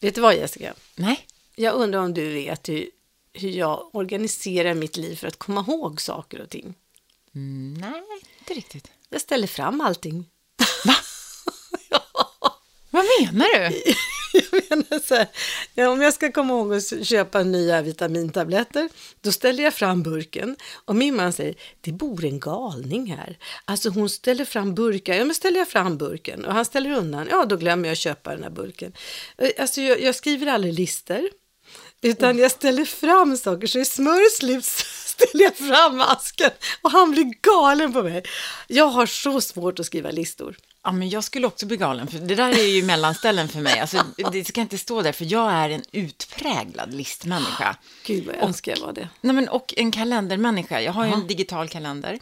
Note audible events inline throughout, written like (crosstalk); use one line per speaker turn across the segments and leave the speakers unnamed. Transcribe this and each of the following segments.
Vet du vad Jessica?
Nej.
Jag undrar om du vet hur, hur jag organiserar mitt liv för att komma ihåg saker och ting.
Mm, nej, inte riktigt.
Jag ställer fram allting. (laughs)
Vad menar du? (laughs) (laughs)
Jag menar så här, ja, om jag ska komma ihåg att köpa nya vitamintabletter, då ställer jag fram burken. Och min man säger, det bor en galning här. Alltså hon ställer fram burkar, ja men ställer jag fram burken och han ställer undan, ja då glömmer jag att köpa den här burken. Eh, alltså jag, jag skriver aldrig lister, utan jag ställer fram saker, så i smör slut (laughs) ställer jag fram asken och han blir galen på mig. Jag har så svårt att skriva listor.
Ja, men jag skulle också bli galen, för det där är ju mellanställen för mig. Alltså, det ska inte stå där, för jag är en utpräglad listmänniska.
Gud vad jag önskar jag var det.
Nej, men, och en kalendermänniska. Jag har ju en digital kalender.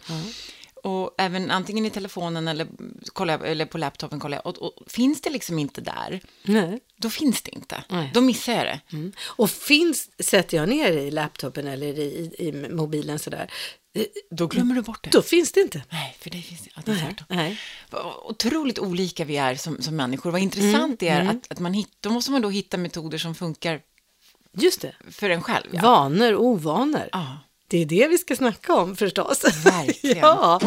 Och även antingen i telefonen eller, kollar eller på laptopen kollar jag. Och, och finns det liksom inte där,
Nej.
då finns det inte.
Nej.
Då missar jag det.
Mm. Och finns, sätter jag ner i laptopen eller i, i mobilen sådär,
Då glömmer du bort det.
då finns det inte.
Nej, för det finns ja, det är tvärtom.
Nej.
Otroligt olika vi är som, som människor. Vad intressant det är att, att man hitt, då måste man då hitta metoder som funkar
Just det.
för en själv. Ja.
Vanor och ovanor.
Ja.
Det är det vi ska snacka om förstås. (laughs)
Verkligen.
ja.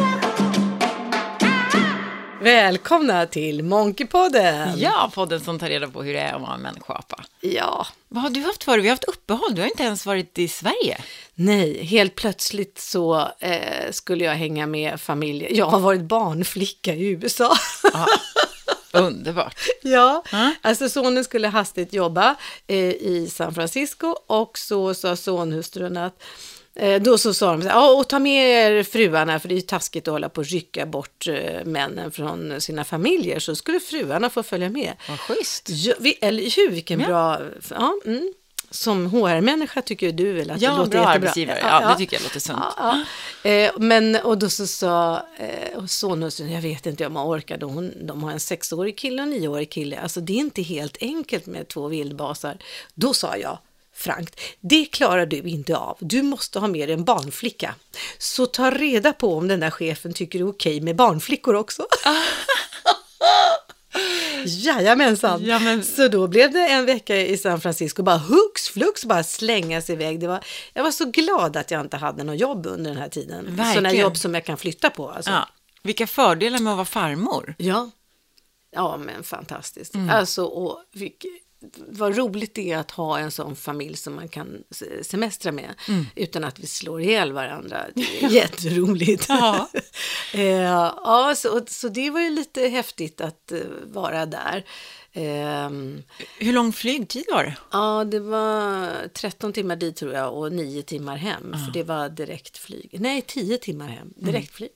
Välkomna till Monkeypodden.
ja, podden som tar reda på hur det är att vara en människoapa.
ja.
Vad har du haft för? Vi har haft uppehåll. Du har inte ens varit i Sverige.
Nej, helt plötsligt så eh, skulle jag hänga med familjen. Jag har varit barnflicka i USA.
Ja. Underbart. (laughs)
Ja,
Ja.
alltså sonen skulle hastigt jobba eh, i San Francisco och så sa sonhustrun att då så sa de så här, "Ja, och ta med er fruarna för det är ju taskigt att hålla på och rycka bort eh, männen från sina familjer så skulle fruarna få följa med.
Vad schysst.
Ja, vi, eller hur, vilken
Ja.
bra, ja, mm. som HR-människa tycker du väl att
Ja,
det låter
bra
jättebra?
arbetsgivare. Ja, det tycker jag låter sunt.
Ja, ja. Eh, men, och då så sa eh, sonhustrun, jag vet inte om man orkade, hon, de har en sexårig kille och en nioårig kille, alltså det är inte helt enkelt med två vildbasar. Då sa jag, frankt, det klarar du inte av, du måste ha med dig en barnflicka. Så ta reda på om den där chefen tycker det är okej med barnflickor också. (laughs) Jajamensan!
Ja, men-
Så då blev det en vecka i San Francisco, bara hux flux, bara slängas iväg. Det var, jag var så glad att jag inte hade något jobb under den här tiden. Sådana
Verkligen.
jobb som jag kan flytta på. Alltså.
Ja. Vilka fördelar med att vara farmor.
Ja. Ja, men fantastiskt.
Mm.
Alltså, och vilk, vad roligt det är att ha en sån familj som man kan se- semestra med
Mm.
utan att vi slår ihjäl varandra. Det är (laughs) jätteroligt.
Ja. (laughs)
eh, ja, så, så det var ju lite häftigt att eh, vara där. Ehm,
Hur lång flygtid var det?
Ja, det var 13 timmar dit tror jag och 9 timmar hem. För det var direktflyg. Nej, 10 timmar hem. Direktflyg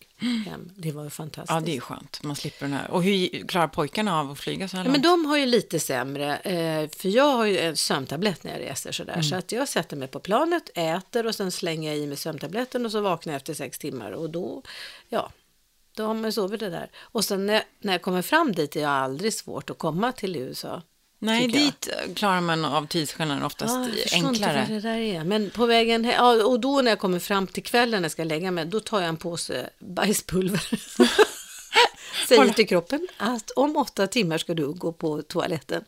hem. Det var ju fantastiskt.
Ja, det är skönt. Man slipper den här. Och hur klarar pojkarna av att flyga så här
Ja, men
långt?
de har ju lite sämre, eh, för jag har ju en sömntablett när jag reser sådär. Så att jag sätter mig på planet, äter och sen slänger jag i mig sömntabletten och så vaknar jag efter sex timmar. Och då, ja, då har man ju sovit det där. Och sen när, när jag kommer fram dit är jag aldrig svårt att komma till USA.
Nej,
tycker jag.
dit klarar man av tidsskälen oftast
Ja, jag förstår inte
enklare.
vad det där är. Men på vägen he- ja, och då när jag kommer fram till kvällen när jag ska lägga mig, då tar jag en påse bajspulver. (laughs) Säger till kroppen att om åtta timmar ska du gå på toaletten.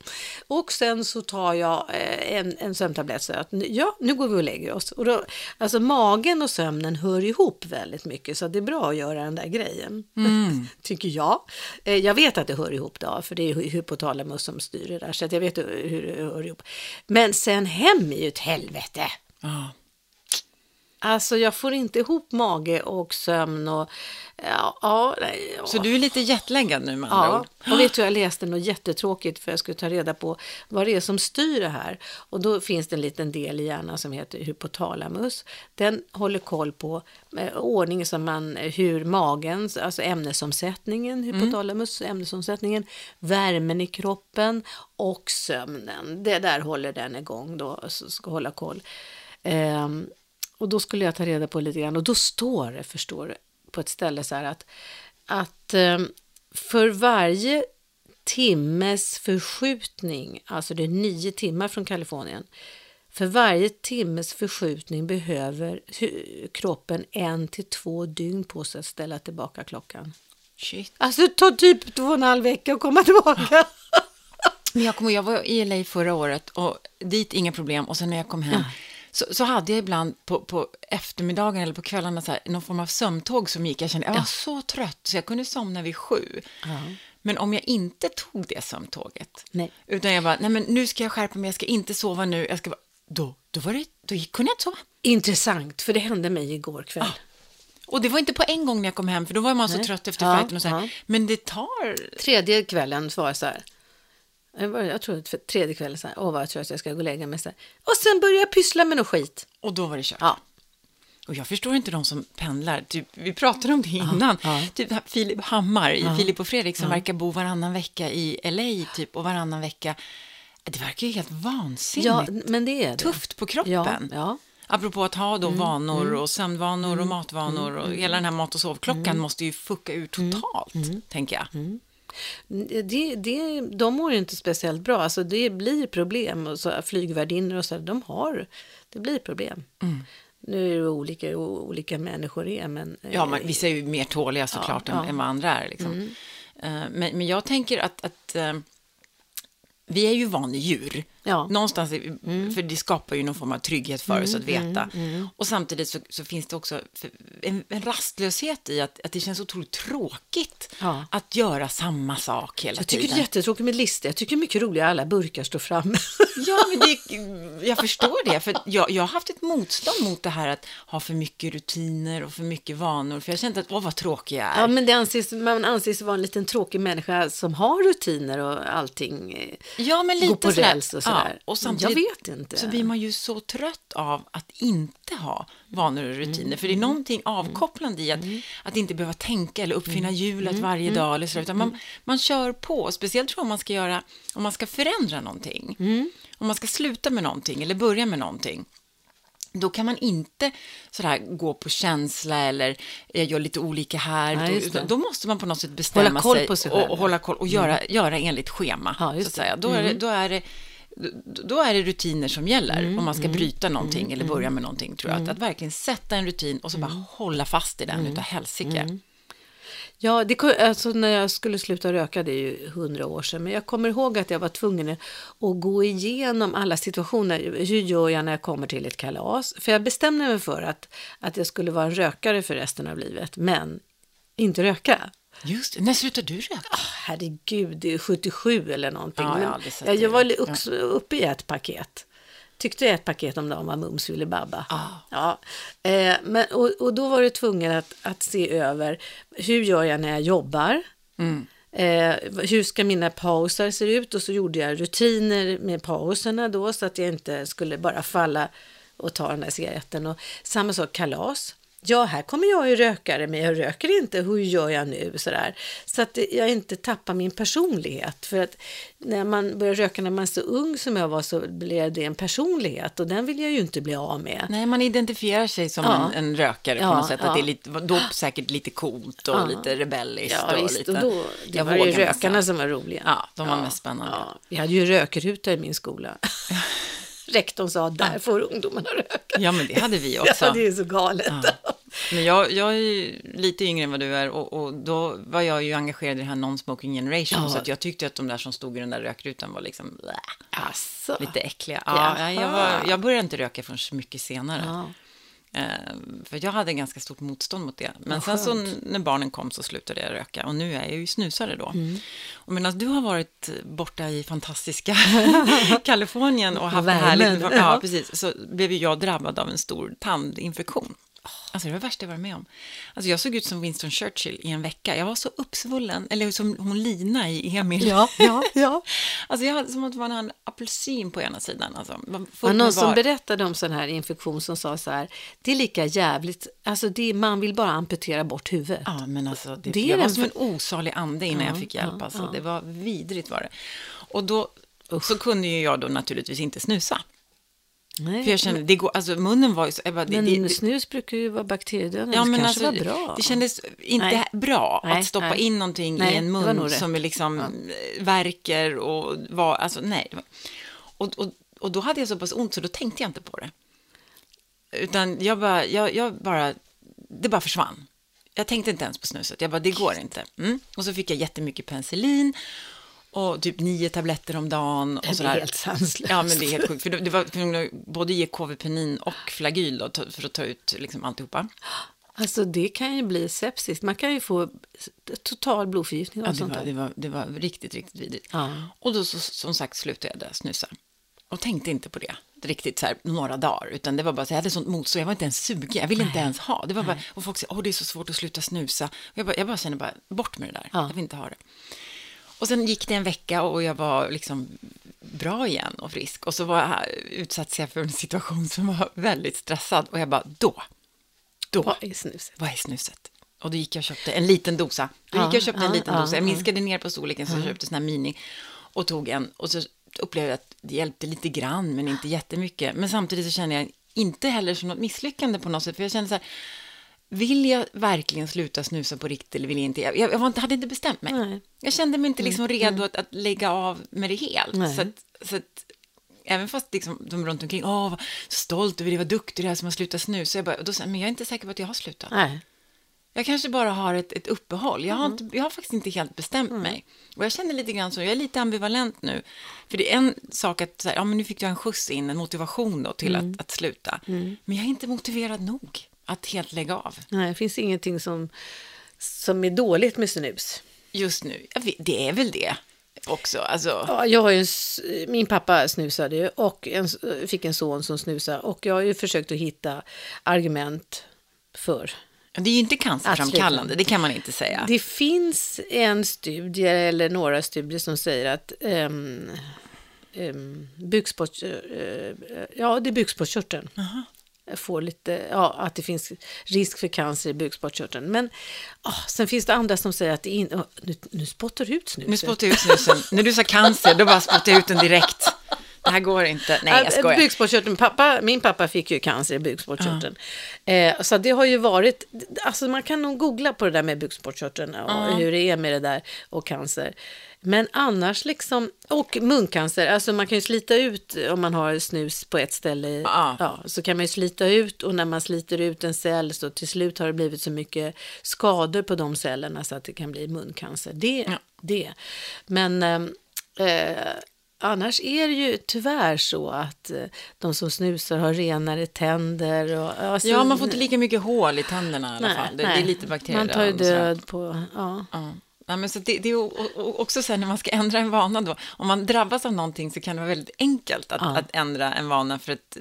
Och sen så tar jag eh, en, en sömntablett så att ja, nu går vi och lägger oss. Och då, alltså magen och sömnen hör ihop väldigt mycket så det är bra att göra den där grejen. (laughs) Tycker jag. Eh, Jag vet att det hör ihop då, för det är hy- hypotalamus som styr det där. Så jag vet hur det hör ihop. Men sen hem är ju ett helvete.
Ja.
Alltså jag får inte ihop mage och sömn och ja, ja.
Så du är lite jetlaggad nu med andra
Ja,
ord?
och vet du, jag läste något jättetråkigt för jag skulle ta reda på vad det är som styr det här. Och då finns det en liten del i hjärnan som heter hypotalamus. Den håller koll på eh, ordning som man, hur magen, alltså ämnesomsättningen, hypotalamus, ämnesomsättningen, värmen i kroppen och sömnen. Det där håller den igång då, så ska hålla koll. Ehm, och då skulle jag ta reda på lite grann och då står det, förstår du, på ett ställe så här att, att ehm, för varje timmes förskjutning, alltså det är nio timmar från Kalifornien, för varje timmes förskjutning behöver kroppen en till två dygn på sig att ställa tillbaka klockan.
Shit.
Alltså det tar typ två och en halv vecka att komma tillbaka. (laughs)
Men jag ihåg, jag var i LA förra året och dit inga problem och sen när jag kom hem så, så hade jag ibland på, på eftermiddagen eller på kvällarna så här, någon form av sömntåg som gick. Jag kände jag var så trött så jag kunde somna vid sju. Men om jag inte tog det sömntåget,
Nej.
utan jag bara, nej men nu ska jag skärpa mig, jag ska inte sova nu, jag ska bara, då, då, var det, då kunde jag inte sova.
Intressant, för det hände mig igår kväll.
Och det var inte på en gång när jag kom hem, för då var man så
Nej.
trött efter
Ja,
flighten och så här.
ja.
Men det tar...
Tredje kvällen så var jag så här. Jag, var, jag tror att för tredje kvällen så här, åh vad jag tror att jag ska gå och lägga mig så här. Och sen började jag pyssla med något skit.
Och då var det kört.
Ja.
Och jag förstår inte de som pendlar. Typ, vi pratade om det innan.
ja.
Typ Filip Hammar, i Filip och Fredrik, som verkar bo varannan vecka i LA typ, och varannan vecka. Det verkar ju helt vansinnigt.
Ja, men det är det.
Tufft på kroppen.
Ja, ja.
Apropå att ha
Mm,
då vanor och sömnvanor och matvanor och hela den här mat och sovklockan
Mm.
måste ju fucka ur totalt, tänker jag.
Det, det, de mår ju inte speciellt bra. Alltså det blir problem. Och så, flygvärdinnor och så, de har, det blir problem.
Mm.
Nu är det olika hur olika människor är, men... eh,
Ja, men vissa är ju mer tåliga såklart
Ja, Mm.
än,
ja.
än vad andra är. Liksom. Eh, men, men jag tänker att, att eh, vi är ju vanedjur.
Ja. Mm.
Någonstans, är, för det skapar ju någon form av trygghet för oss att veta. Och samtidigt så, så finns det också en, en rastlöshet i att, att det känns otroligt tråkigt
Ja.
att göra samma sak hela
Jag tycker
tiden.
det är jättetråkigt med listor. Jag tycker det är mycket roligare att alla burkar står framme.
Ja, men det, (laughs) jag förstår det. För jag, jag har haft ett motstånd mot det här att ha för mycket rutiner och för mycket vanor. För jag har känt att, åh vad tråkig jag är.
Ja, men det anses, man anses vara en liten tråkig människa som har rutiner och allting. eh,
Ja, men lite sådär.
Sådär.
och samtidigt
Jag vet inte.
så blir man ju så trött av att inte ha vanor och rutiner.
Mm.
För det är någonting avkopplande i att, att inte behöva tänka eller uppfinna hjulet varje dag. Eller så, utan man, man kör på. Speciellt tror jag om man ska göra, om man ska förändra någonting. Om man ska sluta med någonting eller börja med någonting. Då kan man inte sådär gå på känsla eller jag gör lite olika här.
Nej,
då, då måste man på något sätt bestämma
Hålla koll
sig,
på sig
och,
själv,
och hålla koll och göra, göra enligt schema.
Ja,
så att.
Mm.
säga. Då, är det, då, är det, då är det rutiner som gäller om man ska bryta någonting eller börja med någonting. tror jag. Att, att verkligen sätta en rutin och så bara hålla fast i den utav helsike.
Ja, det, alltså när jag skulle sluta röka, det är ju hundra år sedan, men jag kommer ihåg att jag var tvungen att gå igenom alla situationer. Hur gör jag när jag kommer till ett kalas? För jag bestämde mig för att, att jag skulle vara en rökare för resten av livet, men inte röka.
Just det. När slutar du röka?
Herregud, det är 77 eller någonting.
Ja, jag
jag, jag var också uppe i ett paket. Tyckte ett paket om dagen var mums filibabba. Ja. Eh, men, och, och då var det tvungen att, att se över hur gör jag när jag jobbar?
Mm.
Eh, hur ska mina pauser se ut? Och så gjorde jag rutiner med pauserna då så att jag inte skulle bara falla och ta den där cigaretten. Och samma sak kalas. Ja, här kommer jag ju rökare, men jag röker inte. Hur gör jag nu? Sådär. Så att jag inte tappar min personlighet. För att när man börjar röka när man är så ung som jag var så blev det en personlighet och den vill jag ju inte bli av med.
Nej, man identifierar sig som
Ja.
en, en rökare på
Ja,
något sätt.
ja.
Att det är lite, då säkert lite coolt och lite rebelliskt.
Ja,
och lite,
Och då, det
jag
var ju rökarna
nästan.
som var roliga.
Ja, de var mest spännande.
Vi hade ju rökruta i min skola. (laughs) Rektorn sa, där får ungdomarna röka.
Ja, men det hade vi (laughs) också.
Ja, det är så galet.
Men jag, jag är ju lite yngre än vad du är och, och då var jag ju engagerad i den här non-smoking generation.
Ja.
Så att jag tyckte att de där som stod i den där rökrutan var liksom
Asså.
lite äckliga. Ja, jag, var, jag började inte röka förrän mycket senare. Eh, för jag hade ganska stort motstånd mot det. Men sen så när barnen kom så slutade jag röka och nu är jag ju snusare då.
Mm.
Och medan du har varit borta i fantastiska (laughs) Kalifornien och haft det härligt, ja,
ja.
precis, så blev ju jag drabbad av en stor tandinfektion. Alltså det var det värsta jag varit med om. Alltså jag såg ut som Winston Churchill i en vecka. Jag var så uppsvullen, eller som hon Lina i Emil.
Ja, ja, ja. (laughs)
Alltså jag hade som att man hade en apelsin på ena sidan. Alltså, var fullt
var någon som berättade om sån här infektion som sa så här, det är lika jävligt, alltså det, man vill bara amputera bort huvudet.
Ja, men alltså, det,
Det är
jag var som en osalig ande innan
Ja,
jag fick hjälp.
ja,
alltså.
ja.
Det var vidrigt var det. Och då så kunde ju jag då naturligtvis inte snusa.
Nej,
För jag kände, det går, alltså munnen var ju så... Jag bara, det,
men
det, det,
snus brukar ju vara bakteriedödande,
ja, men
kanske
alltså,
var bra.
det kändes inte
Nej.
bra
Nej,
att stoppa
nej.
in någonting i en mun som är liksom eh, verkar och var, alltså nej. Och, och, och då hade jag så pass ont så då tänkte jag inte på det. Utan jag bara, jag, jag bara, det bara försvann. Jag tänkte inte ens på snuset, jag bara, det går inte. Mm. Och så fick jag jättemycket penicillin. Och typ nio tabletter om dagen. Och
Det är
sådär.
helt sanslöst.
Ja, men det är helt sjukt. För det det var både ge KV-penin och flagyl då, för att ta ut liksom alltihopa.
Alltså det kan ju bli sepsis. Man kan ju få total blodförgiftning och
Ja, det,
sånt
var,
där.
det, var, det var riktigt, riktigt vidrigt.
Ja.
Och då så, som sagt slutade jag snusa. Och tänkte inte på det riktigt så här några dagar, utan det var bara så jag hade sånt motstånd, jag var inte ens sugen, jag ville inte ens ha. Det var bara, och folk säger, åh det är så svårt att sluta snusa. Och jag, bara, jag bara känner bara, bort med det där,
Ja.
jag vill inte ha det. Och sen gick det en vecka och jag var liksom bra igen och frisk. Och så var jag, utsattes jag för en situation som var väldigt stressad. Och jag bara, då, då,
Vad är snuset?
vad är snuset? Och då gick jag och köpte en liten dosa. Då gick jag och köpte en liten dosa. Jag
ja.
minskade ner på storleken så jag köpte sån här mini. Och tog en. Och så upplevde jag att det hjälpte lite grann, men inte jättemycket. Men samtidigt så känner jag inte heller som något misslyckande på något sätt. För jag kände så här, vill jag verkligen sluta snusa på riktigt eller vill jag inte? Jag, jag var inte, hade inte bestämt mig.
Nej.
Jag kände mig inte liksom redo att, att lägga av med det helt.
Nej.
Så att, så att, även fast liksom, de runt omkring, åh, vad stolt över det, vad duktig du är som har slutat snusa. Jag bara, då, jag, men jag är inte säker på att jag har slutat.
Nej.
Jag kanske bara har ett, ett uppehåll. Jag har,
Mm.
inte, jag har faktiskt inte helt bestämt mig. Och jag känner lite grann så, jag är lite ambivalent nu. För det är en sak att, så här, ja men nu fick du en skjuts in, en motivation då till
Mm.
att, att sluta. Men jag är inte motiverad nog att helt lägga av
Nej, det finns ingenting som, som är dåligt med snus.
just nu. Vet, det är väl det också. Alltså,
Ja, jag har en, min pappa snusade ju och en, fick en son som snusade och jag har ju försökt att hitta argument för.
det är ju inte cancerframkallande, det kan man inte säga.
Det finns en studie eller några studier som säger att um, um, bukspott, eh, ja, det är bukspottkörteln. Får lite, ja, att det finns risk för cancer i bukspottkörteln. Men oh, sen finns det andra som säger att det in, oh, nu, nu spottar du ut snusen.
Nu spottar jag ut snusen. När du sa cancer, då bara spottade jag ut den direkt. Det här går inte. Nej, jag
Äh,
skojar.
Bukspottkörteln, pappa, min pappa fick ju cancer i bukspottkörteln. Eh, så det har ju varit, alltså man kan nog googla på det där med bukspottkörteln och hur det är med det där och cancer. Men annars liksom, och muncancer, alltså man kan ju slita ut om man har snus på ett ställe,
Ja.
ja, så kan man ju slita ut och när man sliter ut en cell så till slut har det blivit så mycket skador på de cellerna så att det kan bli muncancer. Det,
Ja.
det. Men ehm, eh, annars är det ju tyvärr så att eh, de som snusar har renare tänder. Och, alltså,
Ja, man får inte lika mycket hål i tänderna i alla
nej,
fall. Det, det är lite bakterier.
Man tar ju död på, ja.
Ja. Nej, men så det, det är också så här när man ska ändra en vana då, om man drabbas av någonting så kan det vara väldigt enkelt att,
Ja.
att ändra en vana för att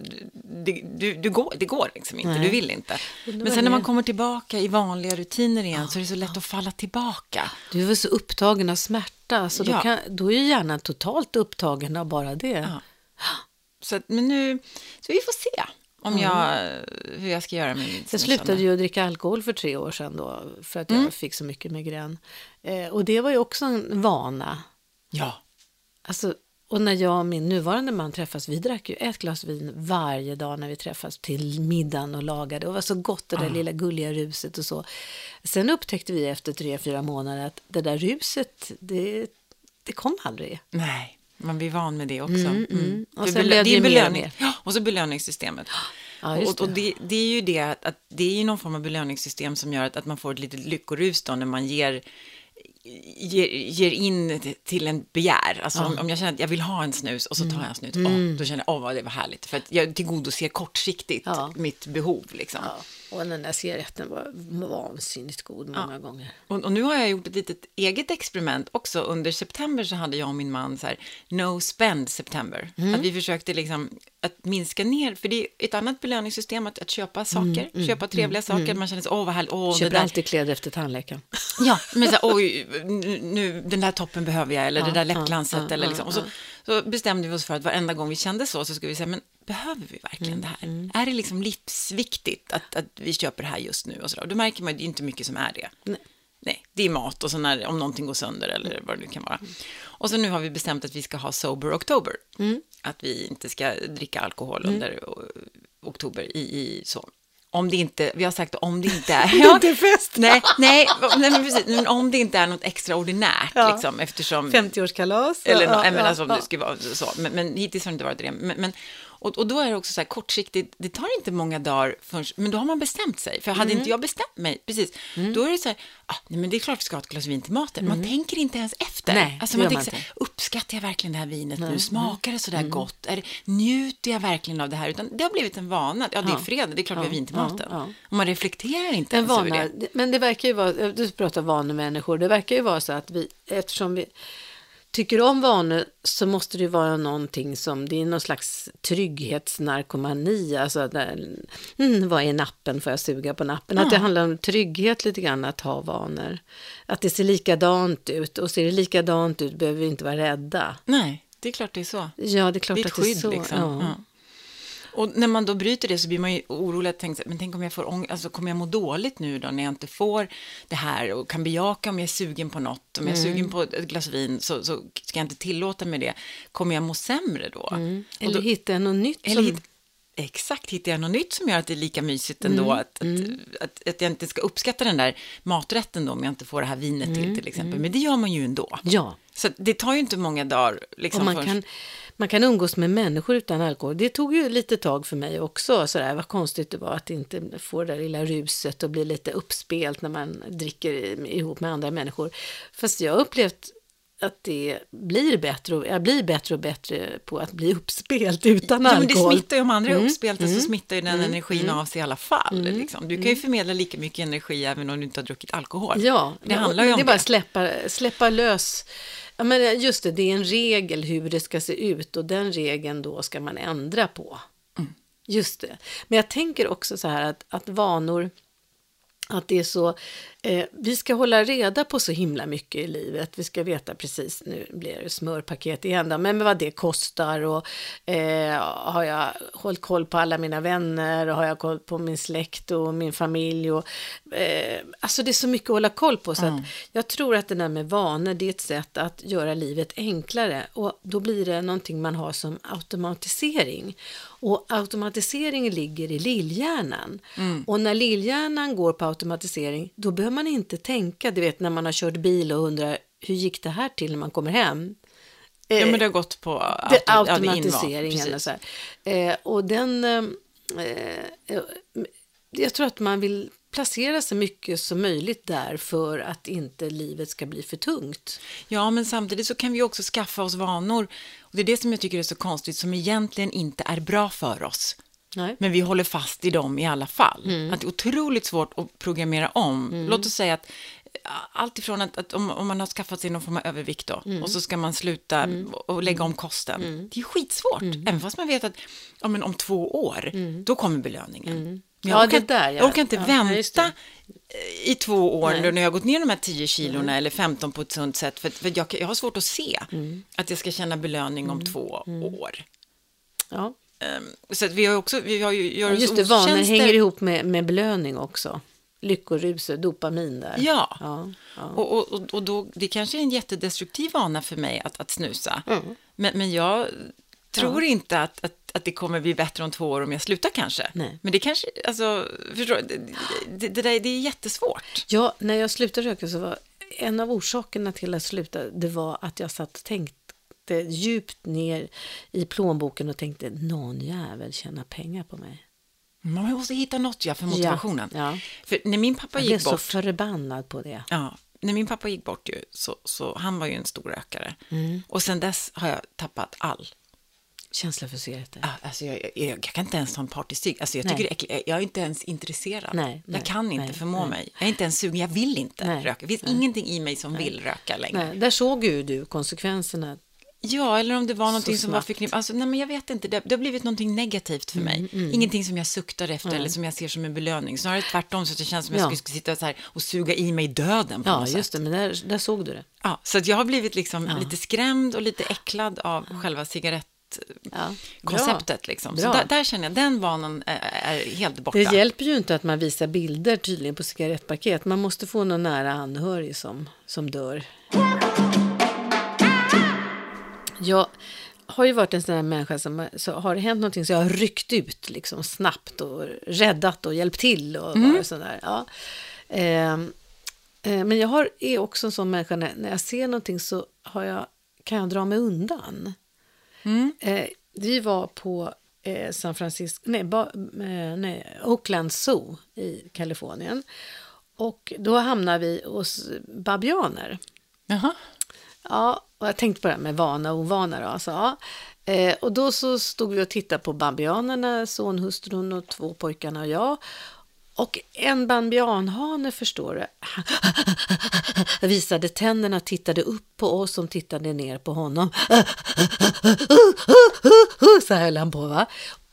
det, du, du går, det går liksom inte,
Nej.
du vill inte.
Men var
sen när man kommer tillbaka i vanliga rutiner igen så är det så lätt att falla tillbaka.
Du är väl så upptagen av smärta så då,
Ja.
kan, då är ju hjärnan totalt upptagen av bara det.
Ja. Så, att, men nu, så vi får se om jag, hur jag ska göra med min
Jag slutade ju att dricka alkohol för tre år sedan då, för att jag
Mm.
fick så mycket migrän. Eh, och det var ju också en vana.
Ja,
Alltså, och när jag och min nuvarande man träffas, vi drack ju ett glas vin varje dag när vi träffas till middagen och lagade. Och det var så gott det där lilla gulliga ruset och så. Sen upptäckte vi efter tre, fyra månader att det där ruset, det, det kom aldrig.
nej, man blir van med det också. Mm,
mm. Och
För
sen det
är
och
belöning.
mer.
Ja, och så belöningssystemet. (gasps)
Ja, just
och och det, det är ju det att, att det är ju någon form av belöningssystem som gör att, att man får ett litet lyckorus då när man ger, ger, ger in till en begär. Alltså om, om jag känner att jag vill ha en snus och så tar jag en snus, åh, då känner jag, åh vad det var härligt. För att jag tillgodoser kortsiktigt
Ja.
mitt behov liksom.
Ja, och den där cigaretten var vansinnigt god många gånger.
Och, och nu har jag gjort ett litet eget experiment också. Under september så hade jag och min man så här, no spend september.
Mm.
Att vi försökte liksom att minska ner, för det är ett annat belöningssystem att, att köpa saker, köpa trevliga saker. Man känner så, åh vad härligt, åh
Mm, Köper
där.
alltid kläder efter tandläkaren.
Ja, men så här, oj, nu, den där toppen behöver jag, eller
Ja,
det där
ja,
läppglanset,
ja,
eller
ja,
liksom. Och så, så bestämde vi oss för att varenda gång vi kände så, så skulle vi säga, men behöver vi verkligen det här? Är det liksom livsviktigt att, att vi köper det här just nu? Och så där? Och då märker man att det är inte mycket som är det.
Nej.
Nej, det är mat och så när, om någonting går sönder eller vad det nu kan vara. Och så nu har vi bestämt att vi ska ha Sober October. Att vi inte ska dricka alkohol under o- oktober i, i så. Om det inte, vi har sagt om det inte (laughs) är... Ja,
Inte fest.
Nej, nej, nej men precis. Men om det inte är något extraordinärt,
Ja.
liksom, eftersom...
50-årskalas.
Eller
ja,
ja, men
ja,
alltså, om
ja.
det skulle vara så. Men, men hittills har det inte varit det. Men, men, Och, och då är det också så här kortsiktigt, det tar inte många dagar förrän, men då har man bestämt sig. För hade
Mm.
inte jag bestämt mig, precis, då är det så här, ah, nej men det är klart vi ska ha ett glas vin till maten. Man tänker inte ens efter.
Mm. Nej,
alltså man tänker
man
så här, uppskattar jag verkligen det här vinet nu?
Mm.
Smakar det så där gott? Är det, njuter jag verkligen av det här? Utan det har blivit en vana. Ja, det är fredag, det är klart vi har vin till maten.
ja.
Och man reflekterar inte
En
ens över
vana,
det.
men det verkar ju vara, du pratar vanemänniskor, det verkar ju vara så att vi, eftersom vi tycker om vanor så måste det vara någonting som, det är någon slags trygghetsnarkomani, alltså där, mm, vad är nappen, får jag suga på nappen? Att det handlar om trygghet lite grann att ha vanor. Att det ser likadant ut och ser det likadant ut behöver vi inte vara rädda.
Nej, det är klart det är så.
Ja, det är klart
Det är ett
att det är
skydd
så.
liksom.
Ja.
Ja. Och när man då bryter det så blir man ju orolig att tänka, men tänk om jag får ång- alltså kommer jag må dåligt nu då när jag inte får det här och kan bejaka om jag är sugen på något, om jag är
Mm.
sugen på ett glas vin så, så ska jag inte tillåta mig det. Kommer jag må sämre då? Och
Eller
då
hitta något nytt
eller
som...
exakt, hittar jag något nytt som gör att det är lika mysigt ändå?
Mm.
Att, att, att, att jag inte ska uppskatta den där maträtten då om jag inte får det här vinet
Mm.
till till exempel. Men det gör man ju ändå.
Ja,
Så det tar ju inte många dagar. Liksom,
Och man
förrän-
kan, man kan umgås med människor utan alkohol. Det tog ju lite tag för mig också. Sådär, vad konstigt det var att inte få det där lilla ruset och bli lite uppspelt när man dricker ihop med andra människor. Fast jag har upplevt att det blir bättre och jag blir bättre och bättre på att bli uppspelt (laughs) utan
Ja, men det
alkohol.
smittar ju om andra är
Mm,
uppspelta så smittar ju den energin av sig i alla fall. Liksom. Du kan ju förmedla lika mycket energi även om du inte har druckit alkohol.
Ja,
det handlar ju om
det. är bara att släppa, släppa lös. Ja, men just det, det är en regel hur det ska se ut och den regeln då ska man ändra på.
Mm.
Just det. Men jag tänker också så här att, att vanor, att det är så, eh, vi ska hålla reda på så himla mycket i livet. Vi ska veta precis, nu blir det smörpaket igen då, men vad det kostar och eh, har jag hållit koll på alla mina vänner och har jag koll på min släkt och min familj och eh, alltså det är så mycket att hålla koll på. Så att jag tror att det där med vanor det är ett sätt att göra livet enklare och då blir det någonting man har som automatisering och automatisering ligger i lillhjärnan och när lillhjärnan går på automatisering då behöver man inte tänka, du vet när man har kört bil och undrar hur gick det här till när man kommer hem?
Ja, men det har gått på auto- ja, det
automatiseringen och
precis.
så. Eh, och den, eh, eh, jag tror att man vill placera så mycket som möjligt där för att inte livet ska bli för tungt.
Ja, men samtidigt så kan vi också skaffa oss vanor. Det är det som jag tycker är så konstigt, som egentligen inte är bra för oss.
Nej.
Men vi håller fast i dem i alla fall.
Mm.
Att det är otroligt svårt att programmera om. Låt oss säga att eh, allt ifrån att, att om, om man har skaffat sig någon form av övervikt då,
Mm.
och så ska man sluta och, och lägga om kosten. Det är skitsvårt,
Mm.
även fast man vet att ja, men om två år, då kommer belöningen.
Mm. Ja,
Jag, orkar,
det där, ja.
jag orkar inte
Ja,
vänta i två år
Nej.
när jag har gått ner de här 10 kilorna eller 15 på ett sunt sätt. För, för jag, jag har svårt att se
Mm.
att jag ska känna belöning om två år.
Ja.
Ehm, Så att vi har också, vi har ju, gör oss
Just det, vanor hänger ihop med, med belöning också. Lyckorus, dopamin där.
Ja,
Ja, ja.
Och, och, och, och då, det kanske är en jättedestruktiv vana för mig att, att snusa.
Mm.
Men, men jag tror inte att, att, att det kommer bli bättre om två år om jag slutar kanske.
Nej.
Men det kanske, alltså, förstår det, det, det, där, det är jättesvårt.
Ja, när jag slutade röka så var en av orsakerna till att sluta, det var att jag satt och tänkte djupt ner i plånboken och tänkte någon jävel tjänar pengar på mig.
Man måste hitta något ja, för motivationen.
Ja, ja.
För när min pappa
Jag blev
gick
så
bort,
förbannad på det.
ja, när min pappa gick bort ju, så, så han var ju en stor rökare.
Mm.
Och sen dess har jag tappat all
Känsla för cigaretter.
Ah, Alltså jag, jag, jag kan inte ens ta en partystig. Alltså jag
Nej.
tycker det är. Jag är inte ens intresserad.
Nej, nej,
jag kan inte
nej,
förmå
nej.
mig. Jag är inte ens sugen. Jag vill inte
Nej,
röka. Det finns ingenting i mig som vill röka längre.
Nej, där såg ju du konsekvenserna.
Ja, eller om det var någonting som var förknippat. Alltså, nej, men jag vet inte. Det, det har blivit någonting negativt för mig.
Mm,
Ingenting som jag suktar efter eller som jag ser som en belöning. Snarare tvärtom, så att det känns som att
Ja.
jag skulle sitta så här och suga i mig döden på
Ja,
något
just
sätt.
det, men där, där såg du det.
Ja, så att jag har blivit liksom lite skrämd och lite äcklad av själva cigarettkonceptet.
Ja.
Liksom. Så där, där känner jag, den vanan är, helt borta.
Det hjälper ju inte att man visar bilder tydligen på cigarettpaket. Man måste få någon nära anhörig som, som dör. Jag har ju varit en sån här människa som så har det hänt någonting så jag har ryckt ut liksom snabbt och räddat och hjälpt till och
Mm.
sån där. Ja. Ehm, eh, men jag har, är också en sån människa när, när jag ser någonting så har jag, kan jag dra mig undan.
Mm.
Eh, vi var på eh, San Francisco, nej, ba, eh, nej, Oakland Zoo i Kalifornien. Och då hamnar vi hos babianer.
Jaha.
Ja, och jag tänkte på det här med vana och ovana då. Alltså, ja. eh, och då så stod vi och tittade på bambianerna, sonhustrun och två pojkarna och jag. Och en bambianhane, förstår du, (laughs) visade tänderna, tittade upp på oss som tittade ner på honom. (laughs) Så höll han på va.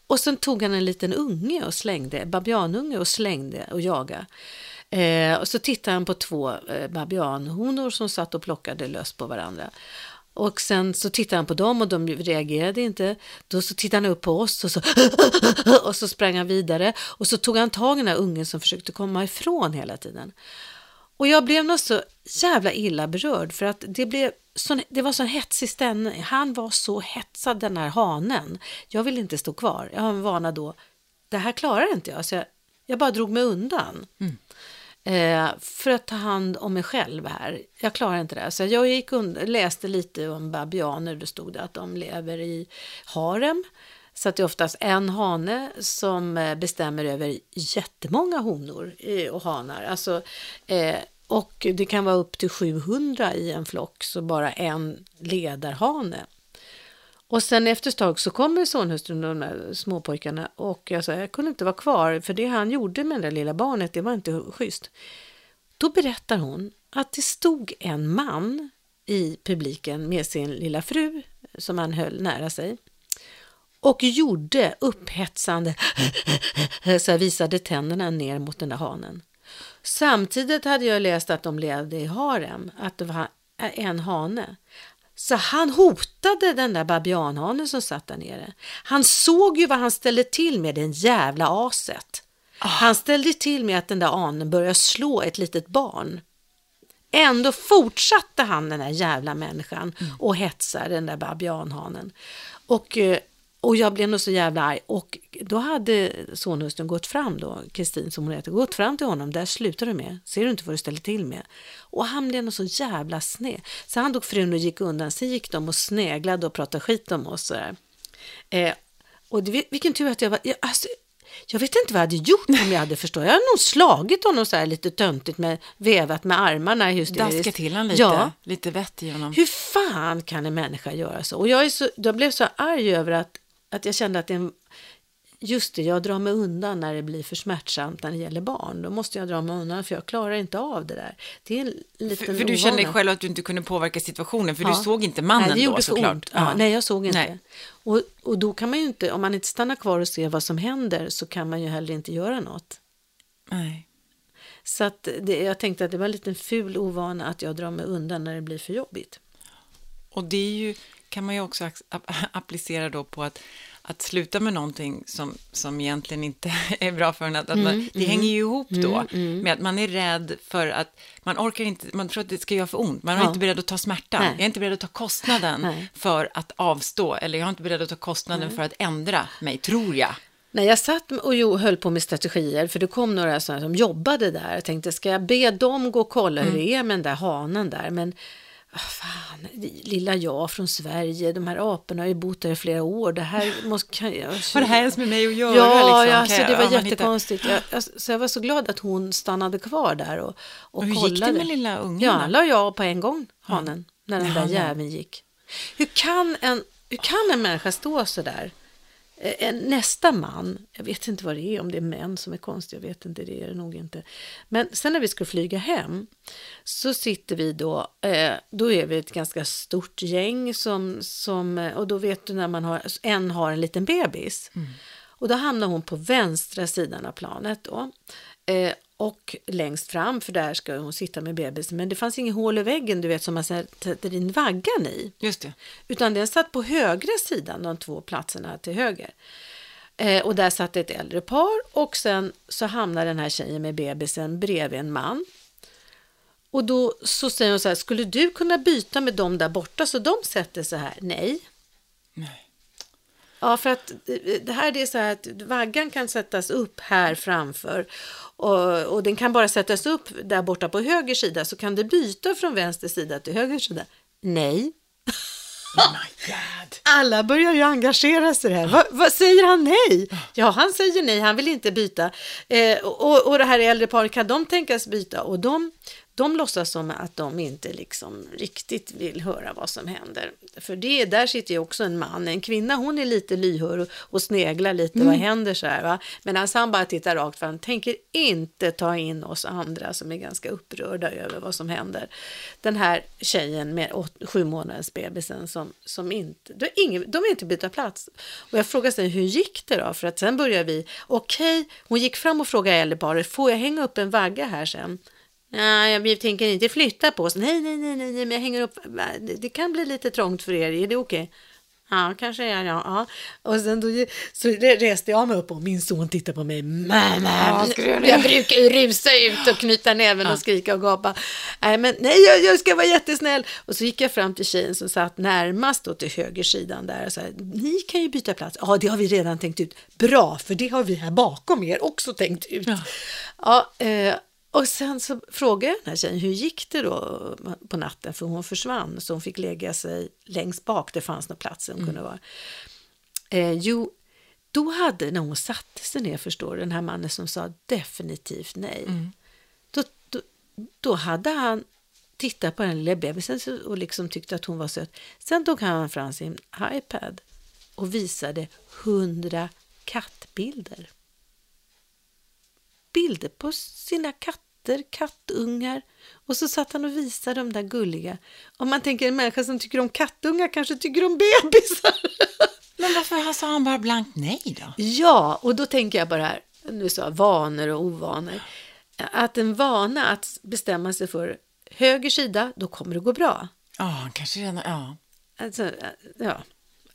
Och sen tog han en liten unge och slängde, babianunge och slängde och jagade. Eh, och så tittade han på två eh, babianhonor som satt och plockade löss på varandra. Och sen så tittade han på dem och de reagerade inte. Då så tittade han upp på oss och så, (laughs) och så sprang han vidare. Och så tog han tag i den här ungen som försökte komma ifrån hela tiden. Och jag blev nog så jävla illa berörd för att det blev sån, det var sån hetsig stämning. Han var så hetsad den här hanen. Jag ville inte stå kvar. Jag har en vana då. Det här klarar inte jag. Så jag, jag bara drog mig undan.
Mm.
Eh, för att ta hand om mig själv här. Jag klarar inte det. Så jag gick und- läste lite om babianer. Det stod det att de lever i harem. Så att det är oftast en hane som eh, bestämmer över jättemånga honor eh, och hanar. Alltså, eh, och det kan vara upp till 700 i en flock, så bara en ledarhane. Och sen efter ett tag så kommer sonhustrun och de där småpojkarna och jag sa, jag kunde inte vara kvar för det han gjorde med det där lilla barnet, det var inte schysst. Då berättar hon att det stod en man i publiken med sin lilla fru som han höll nära sig och gjorde upphetsande, så jag visade tänderna ner mot den där hanen. Samtidigt hade jag läst att de levde i harem, att det var en hane. Så han hotade den där babianhanen som satt där nere. Han såg ju vad han ställde till med den jävla aset. Han ställde till med att den där anen började slå ett litet barn. Ändå fortsatte han den där jävla människan och hetsa den där babianhanen. Och, eh, och jag blev nog så jävla arg. Och då hade sonhustrun gått fram då, Kristin som hon heter, gått fram till honom. Där slutar du med. Ser du inte vad du ställer till med? Och han blev nog så jävla sned. Så han tog frun och gick undan. Sen gick de och sneglade och pratade skit om oss. sådär. Eh, och det, vilken tur att jag var... Jag, alltså, jag vet inte vad jag hade gjort om jag hade förstått. Jag hade nog slagit honom så här lite töntigt med vevat med armarna hysteriskt.
Daska till han lite,
Ja,
lite vett i honom.
hur fan kan en människa göra så? Och jag, är så, jag blev så arg över att, att jag kände att det en, just det, jag drar mig undan när det blir för smärtsamt när det gäller barn. Då måste jag dra mig undan för jag klarar inte av det där. Det är en
För, för du kände själv att du inte kunde påverka situationen, för
Ja.
du såg inte mannen
nej, det
då
gjorde för
såklart.
ont. Ja, Nej, jag såg inte.
Nej.
Och, och då kan man ju inte, om man inte stannar kvar och ser vad som händer så kan man ju heller inte göra något.
Nej.
Så att det, jag tänkte att det var en liten ful ovana att jag drar mig undan när det blir för jobbigt.
Och det är ju, kan man ju också (laughs) applicera då på att, att sluta med någonting som, som egentligen inte (laughs) är bra för en. Att, att
Mm,
man, det hänger ju ihop då med att man är rädd för att man orkar inte, man tror att det ska göra för ont. Man är
Ja.
inte beredd att ta smärtan.
Nej.
Jag är inte beredd att ta kostnaden
Nej.
för att avstå. Eller jag är inte beredd att ta kostnaden för att ändra mig, tror jag.
När jag satt och höll på med strategier, för det kom några sådana som jobbade där. Jag tänkte, ska jag be dem gå och kolla hur det är med den där hanen där? Men fan, lilla jag från Sverige, de här aporna har ju bott där i flera år. Det här måste... Kan jag,
Vad det här ens med mig att göra?
Ja,
liksom?
ja
Kan
så
jag-
det var
ja, man hittar-
jättekonstigt. Jag, så jag var så glad att hon stannade kvar där och, och,
Och hur
kollade.
gick det med lilla ungen
Ja, han la jag på en gång, hanen, när den där jäveln gick. Hur kan, en, hur kan en människa stå så där? Eh, En, nästa man, jag vet inte vad det är, om det är män som är konstiga, jag vet inte, det är det nog inte. Men sen när vi ska flyga hem så sitter vi då, eh, då är vi ett ganska stort gäng som, som eh, och då vet du när man har, en har en liten bebis. Och då hamnar hon på vänstra sidan av planet då. Eh, och längst fram, för där ska hon sitta med bebisen. Men det fanns ingen hål i väggen, du vet, som man sätter in vaggan i.
Just det.
Utan den satt på högra sidan, de två platserna till höger. Eh, och där satt ett äldre par och sen så hamnar den här tjejen med bebisen bredvid en man. Och då så säger hon så här, skulle du kunna byta med dem där borta så de sätter sig här? Nej.
Nej.
Ja, för att eh, det här det är så här att vaggan kan sättas upp här framför och, och den kan bara sättas upp där borta på höger sida så kan det byta från vänster sida till höger sida. Nej.
Oh.
Alla börjar ju engagera sig här. Vad, vad säger han nej? Ja, han säger nej, han vill inte byta. Eh, och, och det här äldre paret, kan de tänkas byta? Och de, de låtsas som att de inte liksom riktigt vill höra vad som händer. För det, där sitter ju också en man. En kvinna, hon är lite lyhörd och, och sneglar lite, vad händer så här va? Medan han bara tittar rakt fram, tänker inte ta in oss andra som är ganska upprörda över vad som händer. Den här tjejen med åt, sju månaders bebisen som, som inte, de, ingen, de vill inte byta plats. Och jag frågar sig, hur gick det då? För att sen börjar vi, okej, okay, hon gick fram och frågade äldreparet, får jag hänga upp en vagga här sen? Nej, jag tänker inte flytta på oss. Nej, nej, nej, nej, men jag hänger upp. Det kan bli lite trångt för er. Är det okej? Okay? Ja, kanske är ja. ja. Och sen då, så reste jag mig upp och min son tittade på mig. Mamma, jag brukar rusa ut och knyta näven och skrika och gapa. Nej, men nej, jag, jag, ska vara jättesnäll. Och så gick jag fram till tjejen som satt närmast då till högersidan där och sa, ni kan ju byta plats. Ja, det har vi redan tänkt ut. Bra, för det har vi här bakom er också tänkt ut. Ja, ja eh, och sen så frågade jag den här tjejen, hur gick det då på natten? För hon försvann, så hon fick lägga sig längst bak, det fanns några platser hon mm. kunde vara. Eh, jo, då hade, när hon satte sig ner, förstår du, den här mannen som sa definitivt nej. Mm. Då, då, då hade han tittat på den lilla bebisen och liksom tyckte att hon var söt. Sen tog han fram sin iPad och visade hundra kattbilder bilder på sina katter, kattungar. Och så satt han och visade de där gulliga. Om man tänker en människa som tycker om kattungar kanske tycker om bebisar. (laughs)
Men varför sa han bara blankt nej då?
Ja, och då tänker jag bara här, nu sa vanor och ovanor. Att en vana att bestämma sig för höger sida, då kommer det gå bra.
Ja, kanske redan, ja.
Alltså, ja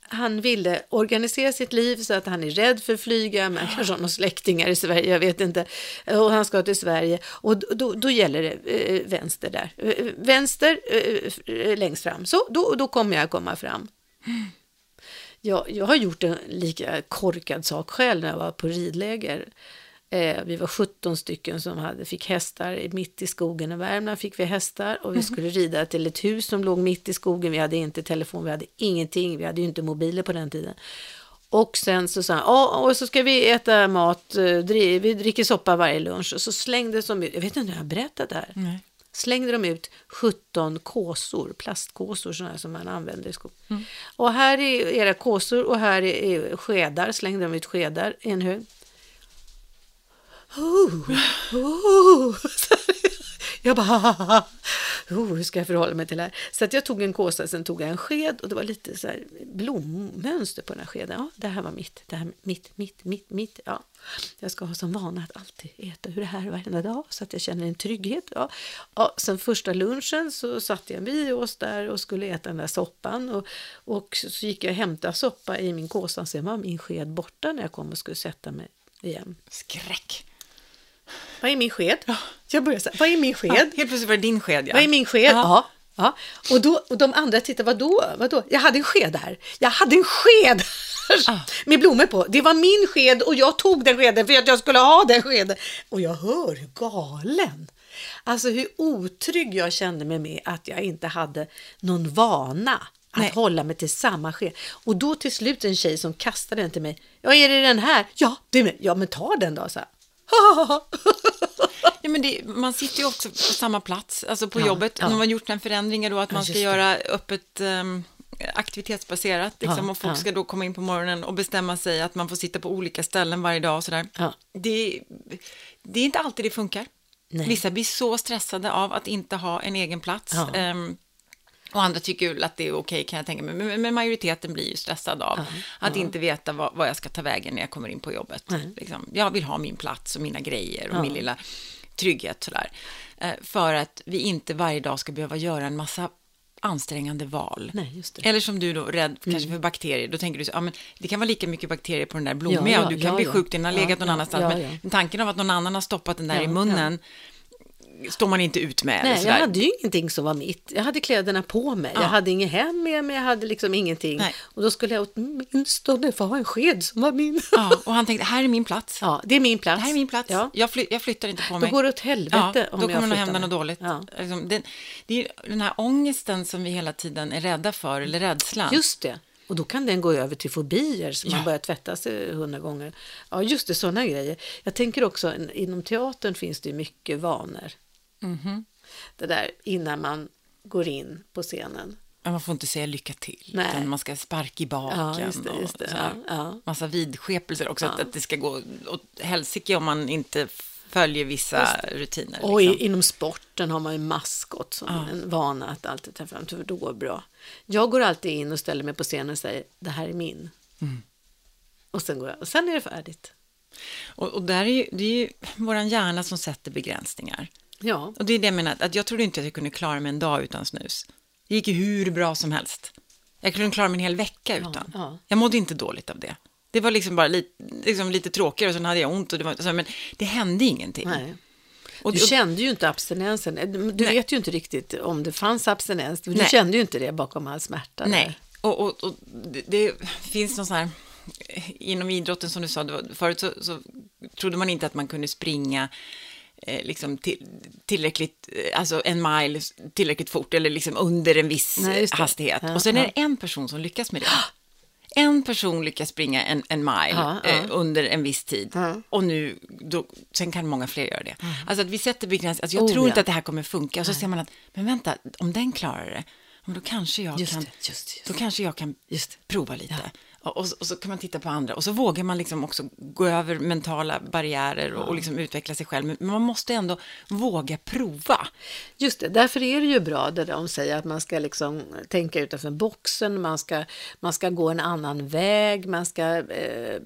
han ville organisera sitt liv så att han är rädd för att flyga, men kanske har några släktingar i Sverige, jag vet inte. Och han ska till Sverige och då, då gäller det eh, vänster där. Eh, eh, vänster eh, eh, längst fram, så då, då kommer jag komma fram. Jag, jag har gjort en lika korkad sak själv när jag var på ridläger. Eh, vi var 17 stycken som hade, fick hästar mitt i skogen i Värmland. fick vi hästar och vi mhm. skulle rida till ett hus som låg mitt i skogen. Vi hade inte telefon, vi hade ingenting. Vi hade ju inte mobiler på den tiden. Och sen så sa han, och så ska vi äta mat, eh, vi dricker soppa varje lunch. Och så slängde de ut, jag vet inte om jag har berättat det här. Nej. Slängde de ut 17 kåsor, plastkåsor sådana som man använder i skolan. Mm. Och här är era kåsor och här är skedar, slängde de ut skedar i en hög. Oh, oh. (laughs) Jag bara, (laughs) oh, hur ska jag förhålla mig till det här? Så att jag tog en kåsa, sen tog jag en sked och det var lite så här blommönster på den här skeden. Ja, det här var mitt, det här mitt, mitt, mitt, mitt. Ja. Jag ska ha som vana att alltid äta hur det här varenda dag så att jag känner en trygghet. Ja. Ja, sen första lunchen så satt jag vid oss där och skulle äta den där soppan och, och så gick jag och hämtade soppa i min kåsa. Sen var min sked borta när jag kom och skulle sätta mig igen.
Skräck!
Vad är min sked? Ja. Jag börjar så vad är min sked? Ja, helt
plötsligt var det din sked, ja.
Vad är min sked? Ja. ja. Och, då, och de andra tittar, vadå? vadå? Jag hade en sked här. Jag hade en sked ah. med blommor på. Det var min sked och jag tog den skeden för att jag skulle ha den skeden. Och jag hör hur galen. Alltså hur otrygg jag kände mig med att jag inte hade någon vana att Nej. hålla mig till samma sked. Och då till slut en tjej som kastade den till mig. Ja, är det den här? Ja, det är, ja men ta den då, så här. (laughs)
ja, men det, man sitter ju också på samma plats, alltså på ja, jobbet. Ja. Man har gjort en förändring då att man ska göra öppet um, aktivitetsbaserat. Liksom, ja, och folk ska då komma in på morgonen och bestämma sig att man får sitta på olika ställen varje dag och sådär. Det, det är inte alltid det funkar. Nej. Vissa blir så stressade av att inte ha en egen plats. Um, och andra tycker att det är okej kan jag tänka mig. Men, men majoriteten blir ju stressad av uh, att uh. inte veta vad, vad, jag ska ta vägen när jag kommer in på jobbet. Uh. Liksom. Jag vill ha min plats och mina grejer och min lilla trygghet sådär. Eh, för att vi inte varje dag ska behöva göra en massa ansträngande val.
Nej,
Eller som du då, rädd mm. kanske för bakterier, då tänker du så, ja men det kan vara lika mycket bakterier på den där blommiga ja, ja, och du kan ja, bli sjuk, den har legat någon annanstans. Men tanken av att någon annan har stoppat den där i munnen, står man inte ut med. eller
Nej, jag hade ju ingenting som var mitt. Jag hade kläderna på mig. Jag hade inget hem med mig. Jag hade liksom ingenting.
Nej.
Och då skulle jag åtminstone få ha en sked som var min.
Ja, och han tänkte, här är min plats.
Ja, det är min plats.
Det här är min plats.
Ja.
Jag, fly, jag flyttar inte på
Då
mig.
går det åt helvete
ja,
om
då
jag
kommer det
flyttar
hända något dåligt.
Ja.
Liksom, det, det är den här ångesten som vi hela tiden är rädda för, eller rädslan.
Just det. Och då kan den gå över till fobier så man
Ja.
börjar tvätta sig hundra gånger. Ja, just det, sådana grejer. Jag tänker också, inom teatern finns det mycket vanor.
Mhm.
Det där innan man går in på scenen.
Men man får inte säga lycka till,
Nej.
utan man ska sparka i baken.
Ja, just det, just det.
och så här.
Ja, ja.
Massa vidskepelser också, att, att det ska gå åt helsike om man inte följer vissa rutiner.
Och
liksom.
inom sporten har man ju maskot som en vana att alltid ta fram, för då går det bra. Jag går alltid in och ställer mig på scenen och säger, det här är min.
Mm.
Och sen går jag, och sen är det färdigt.
Och, och där är ju, det är ju våran hjärna som sätter begränsningar.
Ja,
Och det är det jag menar, att jag trodde inte att jag kunde klara mig en dag utan snus. Det gick ju hur bra som helst. Jag kunde klara mig en hel vecka utan.
ja.
Jag mådde inte dåligt av det. Det var liksom bara lite, liksom lite tråkigare och sen hade jag ont. Och det var, så, men det hände ingenting.
nej.
Och,
Du kände ju inte abstinensen. Du du
Nej.
vet ju inte riktigt om det fanns abstinens. Du
Nej.
kände ju inte det bakom all smärta. där.
nej, och, och, och det, det finns någon sån här, inom idrotten som du sa, förut så, så trodde man inte att man kunde springa eh, liksom till, tillräckligt, eh, alltså en mile tillräckligt fort eller liksom under en viss
Nej,
hastighet.
Ja,
och sen är
ja.
det en person som lyckas med det. (gasps) En person lyckas springa en, en mile
Ja.
Eh, under en viss tid. Och nu, då, sen kan många fler göra det. Alltså att vi sätter begränsningar. Alltså jag
Oh,
tror inte att det här kommer funka. Och så ser man att, men vänta, om den klarar det, då kanske jag
Just
kan,
det, just, just.
då kanske jag kan prova lite. Och, och, så kan man titta på andra och så vågar man liksom också gå över mentala barriärer och, och liksom utveckla sig själv. Men man måste ändå våga prova.
Just det, därför är det ju bra det de säger att man ska liksom tänka utanför boxen, man ska, man ska gå en annan väg, man ska eh,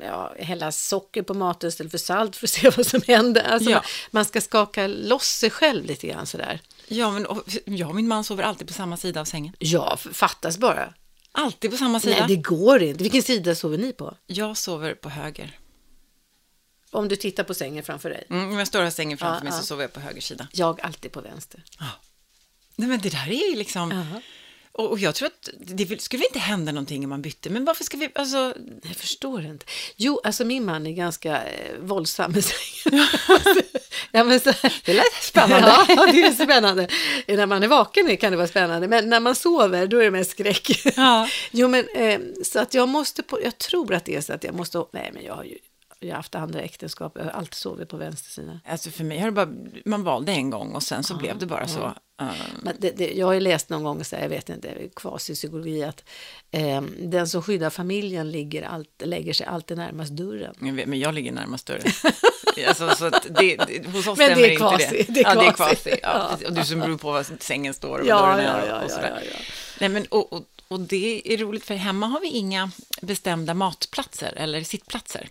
ja, hälla socker på maten istället för salt för att (laughs) se vad som händer. Alltså
Ja.
man, man ska skaka loss sig själv lite grann sådär.
Ja, men och, jag och min man sover alltid på samma sida av sängen.
Ja, fattas bara.
Alltid på samma sida.
Nej, det går inte. Vilken sida sover ni på?
Jag sover på höger.
Om du tittar på sängen framför dig.
Mm, om jag står och har sängen framför
Ja,
mig
ja.
så sover jag på höger sida.
Jag alltid på vänster.
Nej, men det där är ju liksom...
Jaha.
Och, och jag tror att det skulle inte hända någonting om man bytte. Men varför ska vi... Alltså,
Jag förstår inte. Jo, alltså min man är ganska eh, våldsam (laughs) sängen. ja, men så,
det lät spännande.
Ja, det är spännande. När man är vaken kan det vara spännande, men när man sover då är det mest skräck.
Ja.
Jo, men eh, så att jag måste på, jag tror att det är så att jag måste, nej men jag har ju jag har haft andra äktenskap, jag har alltid sovit på vänster sida.
Alltså för mig har det bara... Man valde en gång och sen så blev det bara så. Uh,
Men det, det, jag har ju läst någon gång, så här, jag vet inte, kvasipsykologi, att eh, den som skyddar familjen ligger allt, lägger sig alltid närmast dörren.
jag vet, men jag ligger närmast dörren. (laughs) alltså, så det, det, hos oss
Men det är kvasi,
inte det.
det är
ja, det är
kvasi.
kvasi. Ja,
Ja.
Och du som beror på var sängen står och
Ja,
dörren
ja,
är
ja,
och
ja,
sådär.
ja, ja.
Nej, men, och, och, och det är roligt för hemma har vi inga bestämda matplatser eller sittplatser.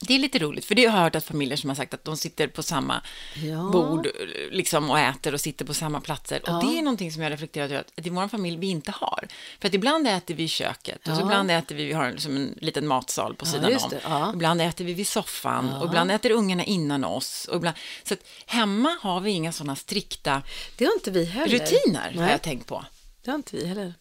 Det är lite roligt, för det har jag hört att familjer som har sagt att de sitter på samma
Ja.
bord liksom, och äter och sitter på samma platser.
Ja.
Och det är någonting som jag har reflekterat över att i vår familj vi inte har. För att ibland äter vi i köket och så
Ja.
ibland äter vi, vi har liksom en liten matsal på
Ja,
sidan om.
ja.
Ibland äter vi vid soffan och ibland äter ungarna innan oss. Och ibland, så att hemma har vi inga sådana strikta
Det har inte vi heller.
rutiner, har
Nej,
jag tänkt på.
det har inte vi heller.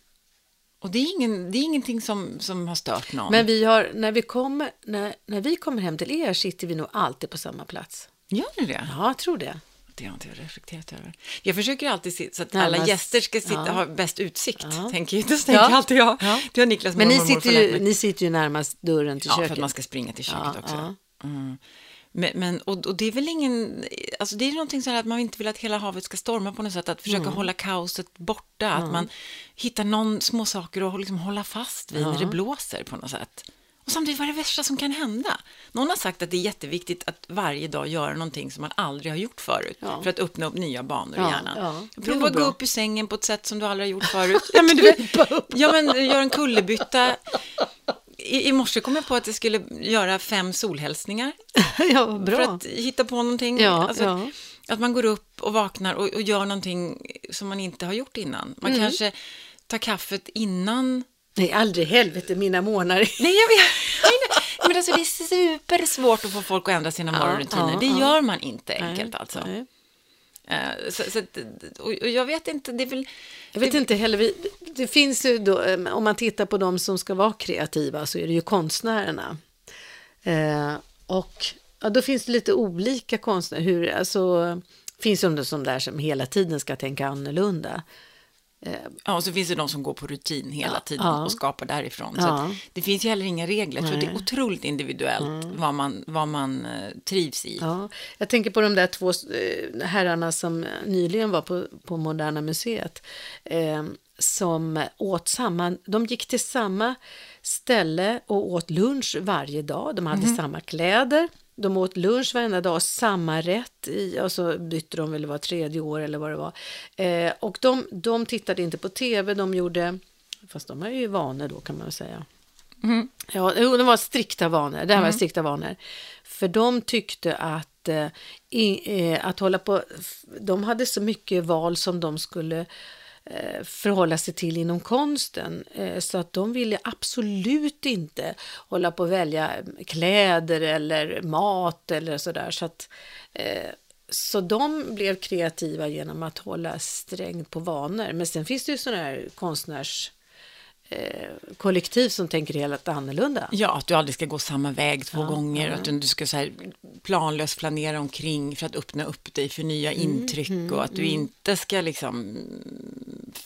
Och det är, ingen, det är ingenting som, som har stört någon.
Men vi har, när vi, kommer, när, när vi kommer hem till er sitter vi nog alltid på samma plats.
Gör ni det?
Ja, jag tror det.
Det har inte jag reflekterat över. Jag försöker alltid se så att
Närmast-
alla gäster ska sitta,
ja.
ha bäst utsikt.
Ja.
Tänker, (laughs) det tänker
Ja.
alltid jag.
Ja.
Det har Niklas
Men ni sitter, ju, ni sitter ju närmast dörren till
Ja,
köket.
för att man ska springa till köket
Ja,
också.
ja.
Mm. Men, men, och, och det är väl ingen, alltså det är någonting så här att man inte vill att hela havet ska storma på något sätt, att försöka
Mm.
hålla kaoset borta, att man hittar någon små saker att liksom hålla fast vid när det blåser på något sätt. Och samtidigt, vad är det värsta som kan hända? Någon har sagt att det är jätteviktigt att varje dag göra någonting som man aldrig har gjort förut,
Ja.
för att uppnå upp nya banor
Ja,
i hjärnan.
ja,
Prova att gå upp ur sängen på ett sätt som du aldrig har gjort förut. (laughs) ja, men du vet, ja, men gör en kullerbytta. I, I morse kom jag på att jag skulle göra fem solhälsningar. (laughs)
ja, bra.
För att hitta på någonting.
Ja,
alltså,
ja.
Att man går upp och vaknar och, och gör någonting som man inte har gjort innan. Man
Mm.
kanske tar kaffet innan.
Nej, aldrig i helvete mina månader. (laughs)
Nej, jag vet. Men alltså, det är supersvårt att få folk att ändra sina morgonrutiner.
ja,
det gör man inte enkelt alltså.
Nej.
Eh, så, så, och, jag vet inte, det väl...
Jag vet inte heller, vi, det finns ju då, eh, om man tittar på de som ska vara kreativa så är det ju konstnärerna. Eh, och ja, då finns det lite olika konstnärer, hur, alltså, finns det som där som hela tiden ska tänka annorlunda.
Ja, och så finns det de som går på rutin hela tiden
ja.
och skapar därifrån. Så
Ja.
att det finns ju heller inga regler. Tror det är otroligt individuellt vad man, vad man eh, trivs i.
Ja, jag tänker på de där två eh, herrarna som nyligen var på, på Moderna Museet. Eh, som åt samma, de gick till samma ställe och åt lunch varje dag. De hade samma kläder. De åt lunch varenda dag, samma rätt i, och så bytte de väl var tredje år eller vad det var. Eh, och de, de tittade inte på tv, de gjorde, fast de är ju vanor då kan man väl säga. Ja, jo, de var strikta vanor. Det här var strikta vanor. För de tyckte att, eh, i, eh, att hålla på... De hade så mycket val som de skulle förhålla sig till inom konsten. Eh, så att de ville absolut inte hålla på att välja kläder eller mat eller sådär. Så att... Eh, så de blev kreativa genom att hålla strängt på vanor. Men sen finns det ju sådana här konstnärs eh, kollektiv som tänker helt annorlunda.
Ja, att du aldrig ska gå samma väg två gånger, att du, ska så här planlöst flanera omkring för att öppna upp dig för nya
Mm,
intryck och att du inte ska liksom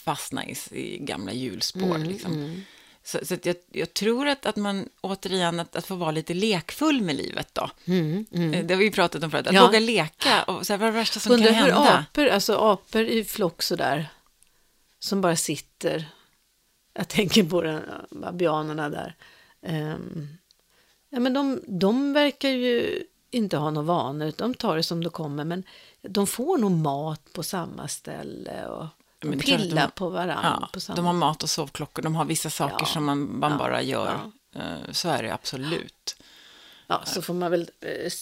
fastna i, i gamla hjulspår.
Mm,
liksom. Så, så att jag, jag tror att, att man, återigen, att, att få vara lite lekfull med livet då. Eh, Det har vi pratat om förut, att
Mm, Ja.
våga leka och så här, vad är det värsta som
Undrar
kan
hur
hända?
apor, alltså apor i flock sådär, som bara sitter. Jag tänker på den, babianerna där. Ehm, ja, men de, de verkar ju inte ha några vanor, de tar det som det kommer. Men de får nog mat på samma ställe och
Men
pillar
de-
på varandra.
Ja,
på samma
de har mat och sovklockor, de har vissa saker
Ja.
som man, man
Ja.
bara gör. Eh, Så är det absolut.
Ja, så får man väl... eh,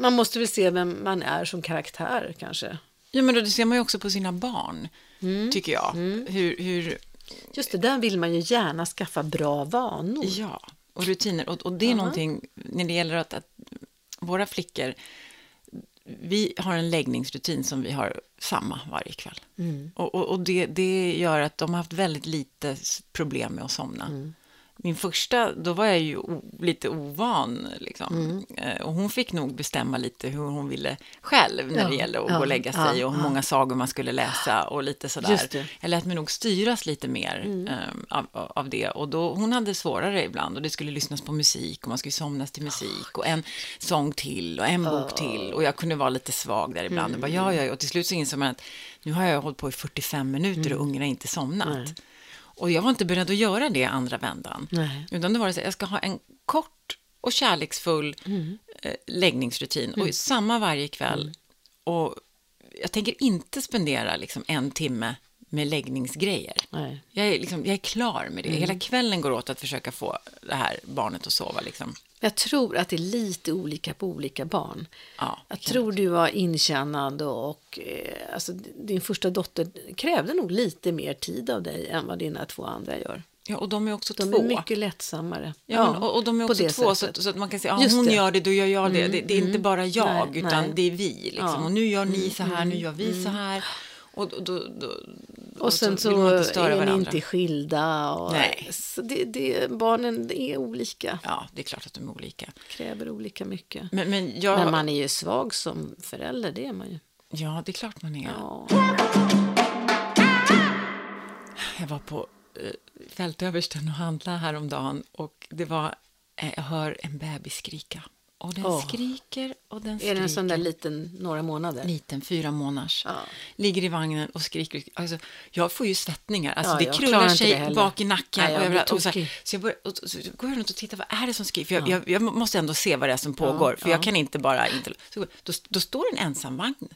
Man måste väl se vem man är som karaktär kanske.
Ja, men då, det ser man ju också på sina barn,
Mm.
tycker jag. Hur, hur,
Just det, där vill man ju gärna skaffa bra vanor.
ja, och rutiner. Och, och det är någonting, när det gäller att, att våra flickor, vi har en läggningsrutin som vi har samma varje kväll.
Mm.
Och, och, och det, det gör att de har haft väldigt lite problem med att somna.
Mm.
Min första, då var jag ju lite ovan. Liksom.
Mm.
Eh, Och hon fick nog bestämma lite hur hon ville själv när
Ja,
det gällde att
ja,
gå och lägga sig
ja,
och hur många sagor man skulle läsa och lite sådär.
Mm.
Jag lät mig nog styras lite mer eh, av, av det. Och då, hon hade svårare ibland och det skulle lyssnas på musik och man skulle somnas till musik och en sång till och en bok till. Och jag kunde vara lite svag där ibland. Och, bara, ja, ja, och till slut så insåg man att nu har jag hållit på i 45 minuter och ungarna har inte somnat.
Mm.
Och jag var inte beredd att göra det andra vändan.
Nej.
Utan det var det så jag ska ha en kort och kärleksfull
Mm.
eh, läggningsrutin. Och samma varje kväll. Och jag tänker inte spendera liksom en timme med läggningsgrejer.
Nej.
Jag är, liksom, jag är klar med det.
Mm.
Hela kvällen går åt att försöka få det här barnet att sova. Liksom.
Jag tror att det är lite olika på olika barn.
Ja,
Jag tror du var inkännande och eh, alltså, din första dotter krävde nog lite mer tid av dig än vad dina två andra gör.
ja, och de är också
De
två.
är mycket lättsammare.
Ja, men, och, och de är också två, så att, så att man kan säga, ja,
Just
hon
det.
gör det, då gör jag det. det, det är inte bara jag,
Nej,
utan
nej.
det är vi. Liksom.
Ja. Mm,
Och nu gör ni så här, nu gör vi så här. Och, då, då, då,
Och sen så,
man inte
är ni
varandra.
inte skilda. Och,
Nej.
Så det, det, barnen är olika,
Ja, det är klart att de är olika.
kräver olika mycket.
Men, men, jag,
Men man är ju svag som förälder, det är man ju.
Ja, det är klart man är.
Ja.
Jag var på eh, fältöversten och handlade häromdagen och det var, eh, jag hör en bebis skrika. Och den
Åh.
skriker och den
Är
skriker.
det en sån där liten, några månader?
liten, fyra månaders,
Ja.
ligger i vagnen och skriker. Alltså, jag får ju svettningar. Alltså,
Ja,
det krullar sig
det
bak i nacken.
Nej, jag
och överallt. och så, här, så jag börjar, och, så går jag runt och tittar, vad är det som skriker? För jag, jag, jag måste ändå se vad det är som pågår, för
ja.
jag kan inte bara... Inte, så, då, då står en ensam vagn. Då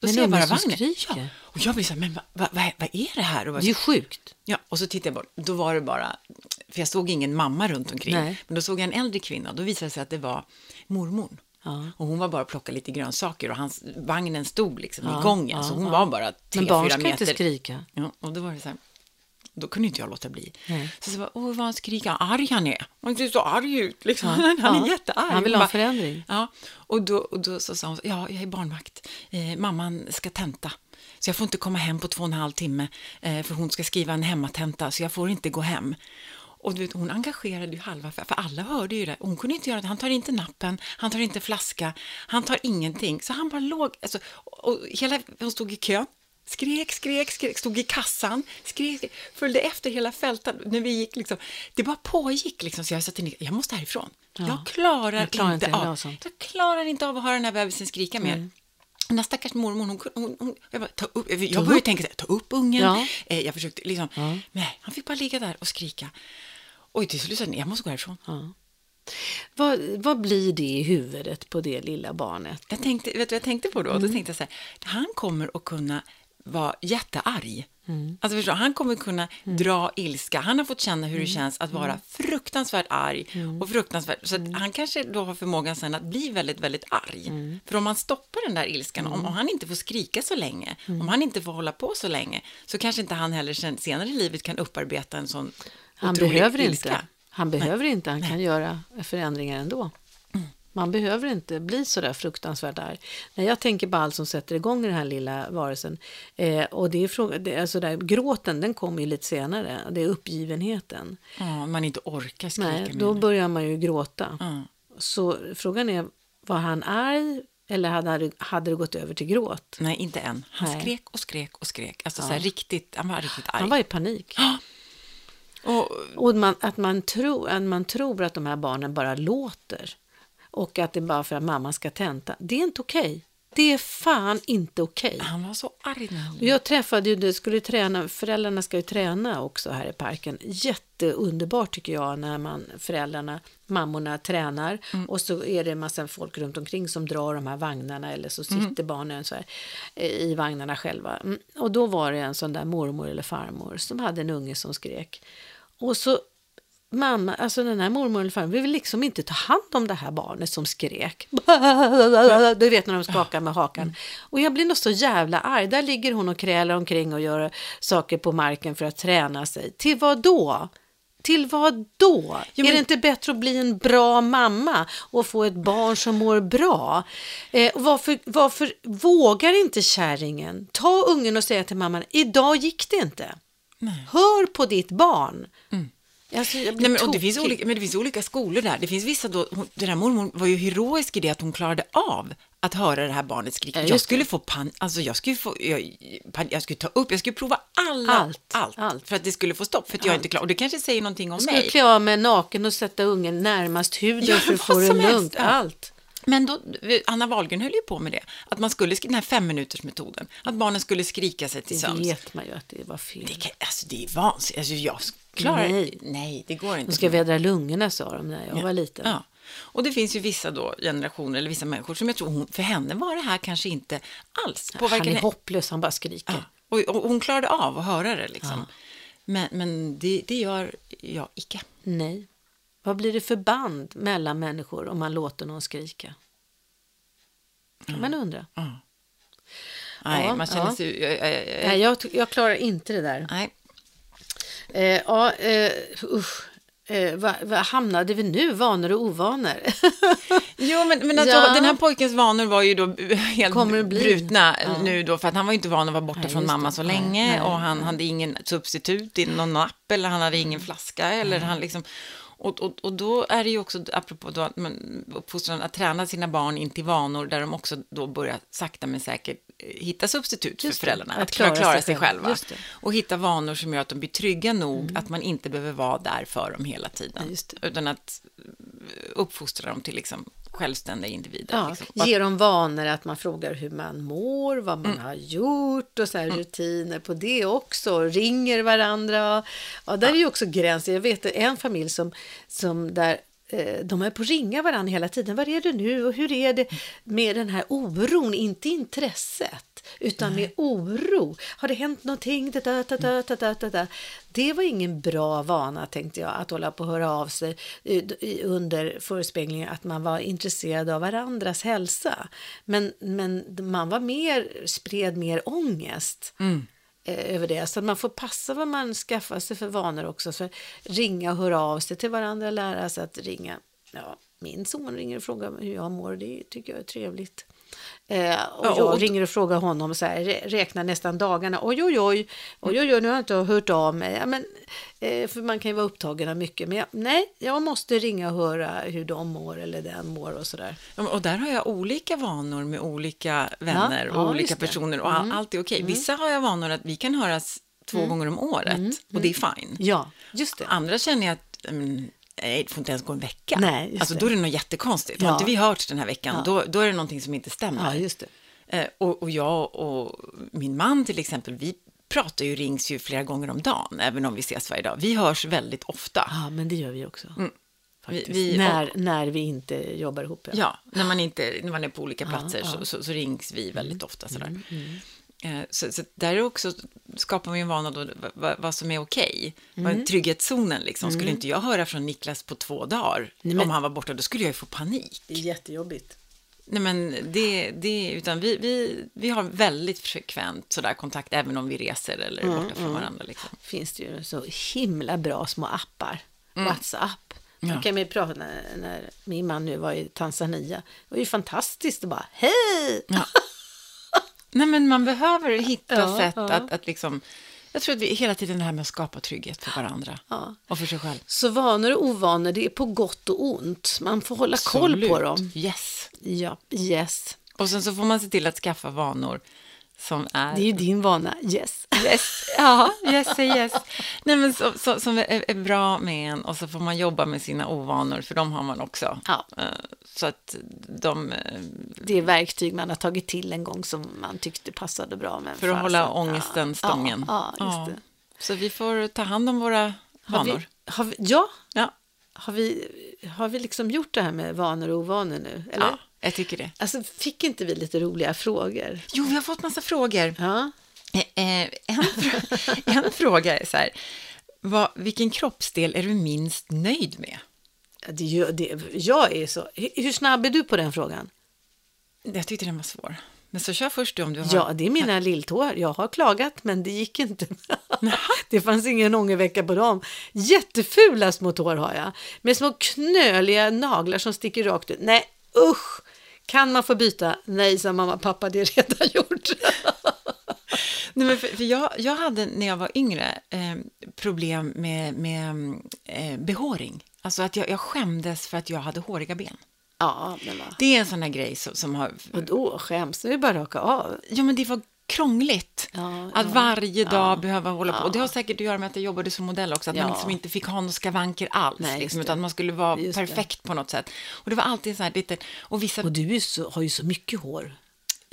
Men
ser jag bara vagnen.
skriker?
Ja. Och jag blir så här, men vad, vad, vad, vad är det här? Och,
Det är ju sjukt.
Ja, och så tittade jag bort. Då var det bara, för jag såg ingen mamma runt omkring.
Nej.
Men då såg jag en äldre kvinna och då visade det sig att det var mormor.
Ja.
Och hon var bara och plockade lite grönsaker och hans, vagnen stod liksom
Ja,
i gången.
ja,
så hon var bara tre,
Men barn
fyra
ska
meter.
inte skrika.
Ja, och då var det så här, Då kunde inte jag låta bli.
Nej.
Så jag bara, åh vad han skriker, arg han är. Han ser så arg ut, liksom.
Ja. (laughs)
han är
Ja.
jättearg.
Han vill ha
bara,
förändring.
Ja, och då, och då så sa hon, ja, jag är barnvakt. Eh, mamman ska tenta. Så jag får inte komma hem på två och en halv timme, eh, för hon ska skriva en hemmatenta, så jag får inte gå hem. Och du vet, hon engagerade ju halva, för, alla hörde ju det. Hon kunde inte göra det. Han tar inte nappen, han tar inte flaska, han tar ingenting. Så han bara låg, alltså, och hela, hon stod i kön, skrek, skrek, skrek, stod i kassan, skrek, skrek följde efter hela fältet. När vi gick liksom, det bara pågick liksom, så jag sa till Nick, jag måste härifrån.
Ja.
Jag klarar,
Jag klarar
inte
inte
av, jag klarar inte av att höra den här bebisen skrika mer. Den här stackars mormor, hon, hon, hon, jag, bara, ta upp, jag
Ta
började
upp.
tänka så här, ta upp ungen.
Ja.
Eh, jag försökte liksom,
Ja.
nej, han fick bara ligga där och skrika. Oj, till slut sa jag, jag måste gå härifrån.
Ja. Vad, vad blir det i huvudet på det lilla barnet?
Jag tänkte, vet du vad jag tänkte på då?
Mm.
Då tänkte jag så här, han kommer att kunna vara jättearg.
Mm.
Alltså förstår, du, han kommer kunna dra ilska. Han har fått känna hur det
Mm.
känns att vara fruktansvärt arg. Och fruktansvärt, så han kanske då har förmågan sen att bli väldigt, väldigt arg.
Mm.
För om man stoppar den där ilskan, om, om han inte får skrika så länge,
Mm.
om han inte får hålla på så länge, så kanske inte han heller sen, senare i livet kan upparbeta en sån
Han
otrolig
behöver
ilska.
inte. Han behöver inte, han kan göra förändringar ändå. Man behöver inte bli så där fruktansvärt arg. När jag tänker på allt som sätter igång den här lilla varelsen, eh, och det är fråga, det är sådär, gråten den kommer ju lite senare, det är uppgivenheten.
Ja, man inte orkar skrika
Nej, då börjar man ju gråta.
Ja.
Så frågan är, var han arg eller hade, hade det gått över till gråt?
Nej, inte än. Han
Nej.
skrek och skrek och skrek. Alltså
Ja.
så här riktigt, han var riktigt arg.
Han var i panik.
och,
Och man, att, man tror, att man tror att de här barnen bara låter. Och att det är bara för att mamma ska tenta. Det är inte okej. Det är fan inte okej.
han var så arg när
Jag träffade ju, skulle träna, föräldrarna ska ju träna också här i parken. Jätteunderbart tycker jag när man, föräldrarna, mammorna tränar och så är det en massa folk runt omkring som drar de här vagnarna eller så sitter barnen så här, eh, i vagnarna själva. Mm. Och då var det en sån där mormor eller farmor som hade en unge som skrek. Och så mamma, alltså den här mormor eller farmor vill liksom inte ta hand om det här barnet som skrek. Du vet när de skakar med hakan. Och jag blir nog så jävla arg. Där ligger hon och krälar omkring och gör saker på marken för att träna sig. Till vad då? Till vad då?
Jo,
Är
men-
det inte bättre att bli en bra mamma och få ett barn som mår bra? Eh, varför, varför vågar inte kärringen ta ungen och säga till mamman, idag gick det inte.
Nej.
Hör på ditt barn. Alltså,
Nej, men, och det finns olika, men det finns olika skolor där. Det finns vissa då, hon, den här mormor var ju heroisk i det att hon klarade av att höra det här barnet skrika.
Ja,
jag skulle få pan, alltså jag skulle få, jag, pan, jag skulle ta upp, jag skulle prova alla,
Allt,
allt,
allt.
för att det skulle få stopp, för att jag är inte klar. Och det kanske säger någonting om
Jag skulle
mig.
klä av mig naken och sätta ungen närmast huden
Ja,
för att (laughs) få det lugnt. Allt.
Men då, Anna Wahlgren höll ju på med det, att man skulle, sk- den här femminutersmetoden, att barnen skulle skrika sig till
Det
sömns.
vet man ju att det var fel.
Det, kan, alltså, det är vansinnigt. Alltså, jag klarar
Nej.
Nej, det går inte.
De ska vädra lungorna sa de när jag var liten.
Ja. Och det finns ju vissa då, generationer eller vissa människor som jag tror, hon, för henne var det här kanske inte alls.
Han
Påverkade
är
henne.
hopplös, han bara skriker.
Ja. Och, och hon klarade av att höra det liksom. Men, men det, det gör jag icke.
Nej. Vad blir det för band mellan människor om man låter någon skrika? Kan man undra.
Nej,
Ja,
man känner
ja.
sig... Jag, jag, jag,
jag klarar inte det där.
nej.
Eh, ja, eh, usch. Eh, vad, vad hamnade vi nu? Vanor och ovanor? (laughs)
Jo, men, men alltså,
Ja.
den här pojkens vanor var ju då helt brutna
Ja.
nu då, för att han var ju inte van att vara borta
Nej,
från mamma
det.
så länge
nej,
och han hade ingen substitut i någon napp eller han hade ingen flaska eller han liksom och, och, och då är det ju också, apropå då, att man, uppfostran, att träna sina barn in till vanor där de också då börjar sakta men säkert hitta substitut för föräldrarna.
att
klara,
klara sig
sig
själv.
själva.
Mm.
Och hitta vanor som gör att de blir trygga nog att man inte behöver vara där för dem hela tiden.
Ja.
Utan att eh, uppfostra dem till liksom självständiga individer.
Ja,
liksom.
ge dem vanor, att man frågar hur man mår, vad
Mm.
man har gjort och så här rutiner på det också. Ringer varandra. Ja, där är ju också gränser. Jag vet en familj som, som där de är på att ringa varandra hela tiden. Var är du nu och hur är det med den här oron, inte intresset, utan med oro. Har det hänt någonting? Da, da, da, da, da, da. Det var ingen bra vana, tänkte jag, att hålla på att höra av sig eh, under förespeglingen att man var intresserad av varandras hälsa. Men, men man var mer, spred mer ångest. eh, Eh, över det. Så att man får passa vad man skaffar sig för vanor också. För ringa och höra av sig till varandra, lära sig att ringa. Ja, min son ringer och frågar hur jag mår, det tycker jag är trevligt. Eh, och
Ja,
jag
och-
ringer och frågar honom så här, rä- räknar nästan dagarna. Oj, oj, oj, oj, oj, oj nu har jag inte hört av mig. Ja, men, eh, för man kan ju vara upptagen av mycket. Men jag, nej, jag måste ringa och höra hur de mår eller den mår och sådär.
Ja, Och där har jag olika vanor med olika vänner
Ja,
och
ja,
olika personer och all, allt är okej. Vissa har jag vanor att vi kan höras två gånger om året och det är fine.
Ja, just det.
Andra känner jag att mm, nej, det får inte ens gå en vecka.
Nej, just
alltså
det.
då är det något jättekonstigt. Har
Ja.
inte vi hört den här veckan, då, då är det någonting som inte stämmer.
Ja, just det.
Eh, och, och jag och min man till exempel, vi pratar ju, rings ju flera gånger om dagen, även om vi ses varje dag. Vi hörs väldigt ofta.
Ja, men det gör vi också. Faktiskt.
Vi- vi-
när, när vi inte jobbar ihop.
Ja, när man, inte, när man är på olika platser
ja.
Så, så, så rings vi väldigt ofta. Sådär.
Mm,
Eh, Så, så där är också, skapar man ju en vana då, vad, vad, som är okej.
Mm.
Vad- Trygghetszonen liksom. Skulle inte jag höra från Niklas på två dagar,
Nej, men-
om han var borta, då skulle jag ju få panik.
Det är jättejobbigt.
Nej, men det, det, utan vi, vi, vi har väldigt frekvent sådär kontakt, även om vi reser eller är borta från varandra. Liksom.
finns det ju så himla bra små appar. WhatsApp.
Mm. Ja.
kan vi prata när, när min man nu var i Tanzania. Det var ju fantastiskt att bara hej!
Ja. (laughs) Nej, men man behöver hitta
Ja,
sätt
ja.
Att, att liksom... Jag tror att vi hela tiden det här med att skapa trygghet för varandra
Ja.
och för sig själv.
Så vanor och ovanor, det är på gott och ont. Man får hålla koll på
Absolut.
dem.
Yes.
Ja, yes.
Och sen så får man se till att skaffa vanor som är...
Det är ju din vana, yes.
Yes, ja, yes, yes. Nej, men så, så, som är, är bra med en och så får man jobba med sina ovanor, för de har man också.
Ja.
Eh, Så att de, eh,
Det är verktyg man har tagit till en gång som man tyckte passade bra. Men
för att hålla ångesten
ja,
stången.
Ja, ja, det.
Så vi får ta hand om våra
Har
vanor.
vi, har vi, ja,
Ja,
har vi, har vi liksom gjort det här med vanor och ovanor nu? Eller?
ja, jag tycker det.
Alltså, fick inte vi lite roliga frågor?
Jo, vi har fått massa frågor.
Ja.
Eh, eh, En, fr- (laughs) en fråga är så här, vad, vilken kroppsdel är du minst nöjd med?
Det, det, jag är så... Hur hur snabb är du på den frågan?
Jag tyckte den var svår. Men så kör först du om du har...
Ja, det är mina lilltår. Jag har klagat, men det gick inte. (laughs) det fanns ingen ångervecka på dem. Jättefula små tår har jag. Med små knöliga naglar som sticker rakt ut. Nej, usch! Kan man få byta? Nej, sa mamma och pappa, det är redan gjort. (laughs)
Nej, men för, för jag, jag hade när jag var yngre eh, problem med, med eh, behåring. Alltså att jag, jag skämdes för att jag hade håriga ben.
ja, men va?
Det är en sån här grej som, som har...
Och då skäms det är bara att raka av.
Ja, men det var krångligt.
Ja,
att varje dag behöva hålla på. Och det har säkert att göra med att jag jobbade som modell också. Att man liksom inte fick ha några skavanker alls.
Nej,
liksom,
det.
utan man skulle vara
Just det.
perfekt på något sätt. Och det var alltid så här lite... Och vissa...
Och du så, har ju så mycket hår.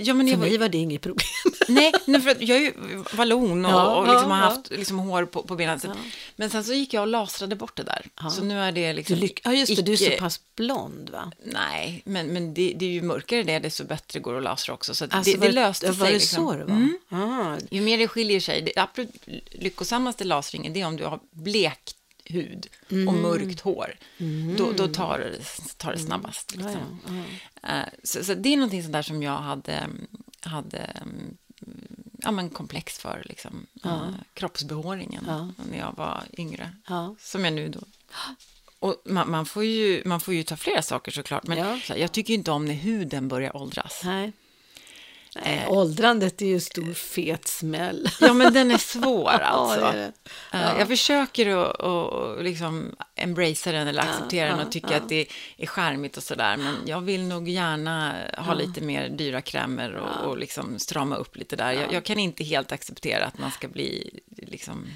Ja, men
För
jag var,
mig var det inget problem. (laughs)
Nej, nej, för att jag är ju vallon och,
Ja,
och liksom
ja,
har
ja.
haft liksom hår på, på benen. Så, Men sen så gick jag och lasrade bort det där. Så nu är det
Du
liksom...
lyck- ja, just det, du är så
icke-
pass blond, va?
Nej, men, men det, det är ju mörkare det, desto bättre går det att lasra också. Så
Alltså,
det,
var
det löste
var
sig.
det
liksom.
så det var? Ah,
Ju mer det skiljer sig, det absolut lyckosammaste lasringen, det är om du har blekt hud och
Mm.
mörkt hår. Då, då tar, det, tar det snabbast.
ja,
Liksom.
ja, ja.
Eh, Så, så det är någonting sånt där som jag hade, hade mm, ja, men komplex för, liksom. Eh, kroppsbehåringen,
Ja.
när jag var yngre.
Ja.
Som jag nu då. Och man, man, får ju, man får ju ta flera saker såklart, men
Ja.
jag tycker inte om när huden börjar åldras.
Nej. Nej, åldrandet är ju en stor fet smäll.
Ja, men den är svår alltså. (laughs)
Ja, det är det.
Eh, Jag försöker att, att liksom embracea den eller acceptera den
ja,
och tycka att det är charmigt och sådär. Men jag vill nog gärna ha lite mer dyra krämer och, och liksom strama upp lite där. Jag, jag kan inte helt acceptera att man ska bli liksom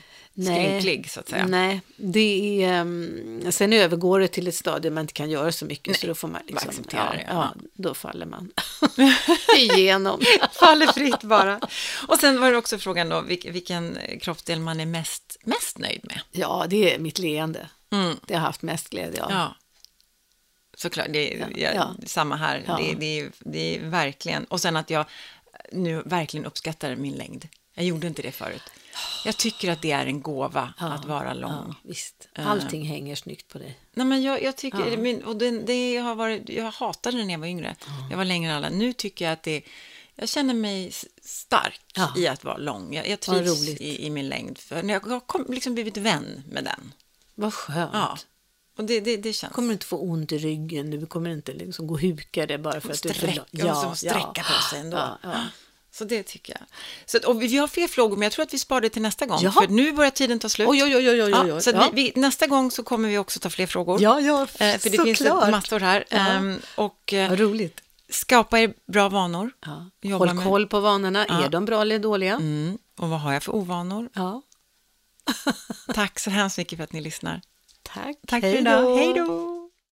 skrynklig, så att säga.
Nej, det är, um, sen övergår det till ett stadie man inte kan göra så mycket. Så då får man liksom,
acceptera
ja,
det,
ja, då faller man (laughs) igenom. (laughs)
Faller fritt bara. Och sen var det också frågan då, vilken, kroppsdel man är mest, mest nöjd med.
Ja, det är mitt leende.
Mm.
Det har jag haft mest glädje av.
Ja. Såklart, det är
Ja, ja.
samma här.
Ja.
Det, det, är- det är verkligen... Och sen att jag nu verkligen uppskattar min längd. Jag gjorde inte det förut. Jag tycker att det är en gåva att vara lång.
Ja, visst. Allting hänger snyggt på dig.
Nej, men jag, jag tycker,
Ja.
min, och det, det har varit, jag hatade det när jag var yngre. Jag var längre än alla. Nu tycker jag att det, Jag känner mig stark
Ja.
i att vara lång. Jag, jag trivs i, i min längd. För jag har liksom blivit vän med den.
Vad skönt.
Ja. Och det, det, det känns...
kommer inte få ont i ryggen, du kommer inte liksom gå hukade bara för att du är för
sträcka,
lång.
ja, sträcka på sig ändå.
Ja, ja.
Så det tycker jag. Så, att- och vi har fler frågor, men jag tror att vi sparar det till nästa gång.
Jaha.
För nu börjar tiden ta slut.
Oj, oj, oj, oj, oj,
Ja, så
Ja.
vi, vi, nästa gång så kommer vi också ta fler frågor.
Ja, ja,
Eh, för det finns
såklart.
det massor här.
Ja.
Ehm, och eh,
Vad roligt.
skapa er bra vanor.
Ja. Håll
med-
koll på vanorna, är de bra eller dåliga?
Mm. Och vad har jag för ovanor?
Ja.
Tack så hemskt mycket för att ni lyssnar.
Tack.
Tack. Hej då!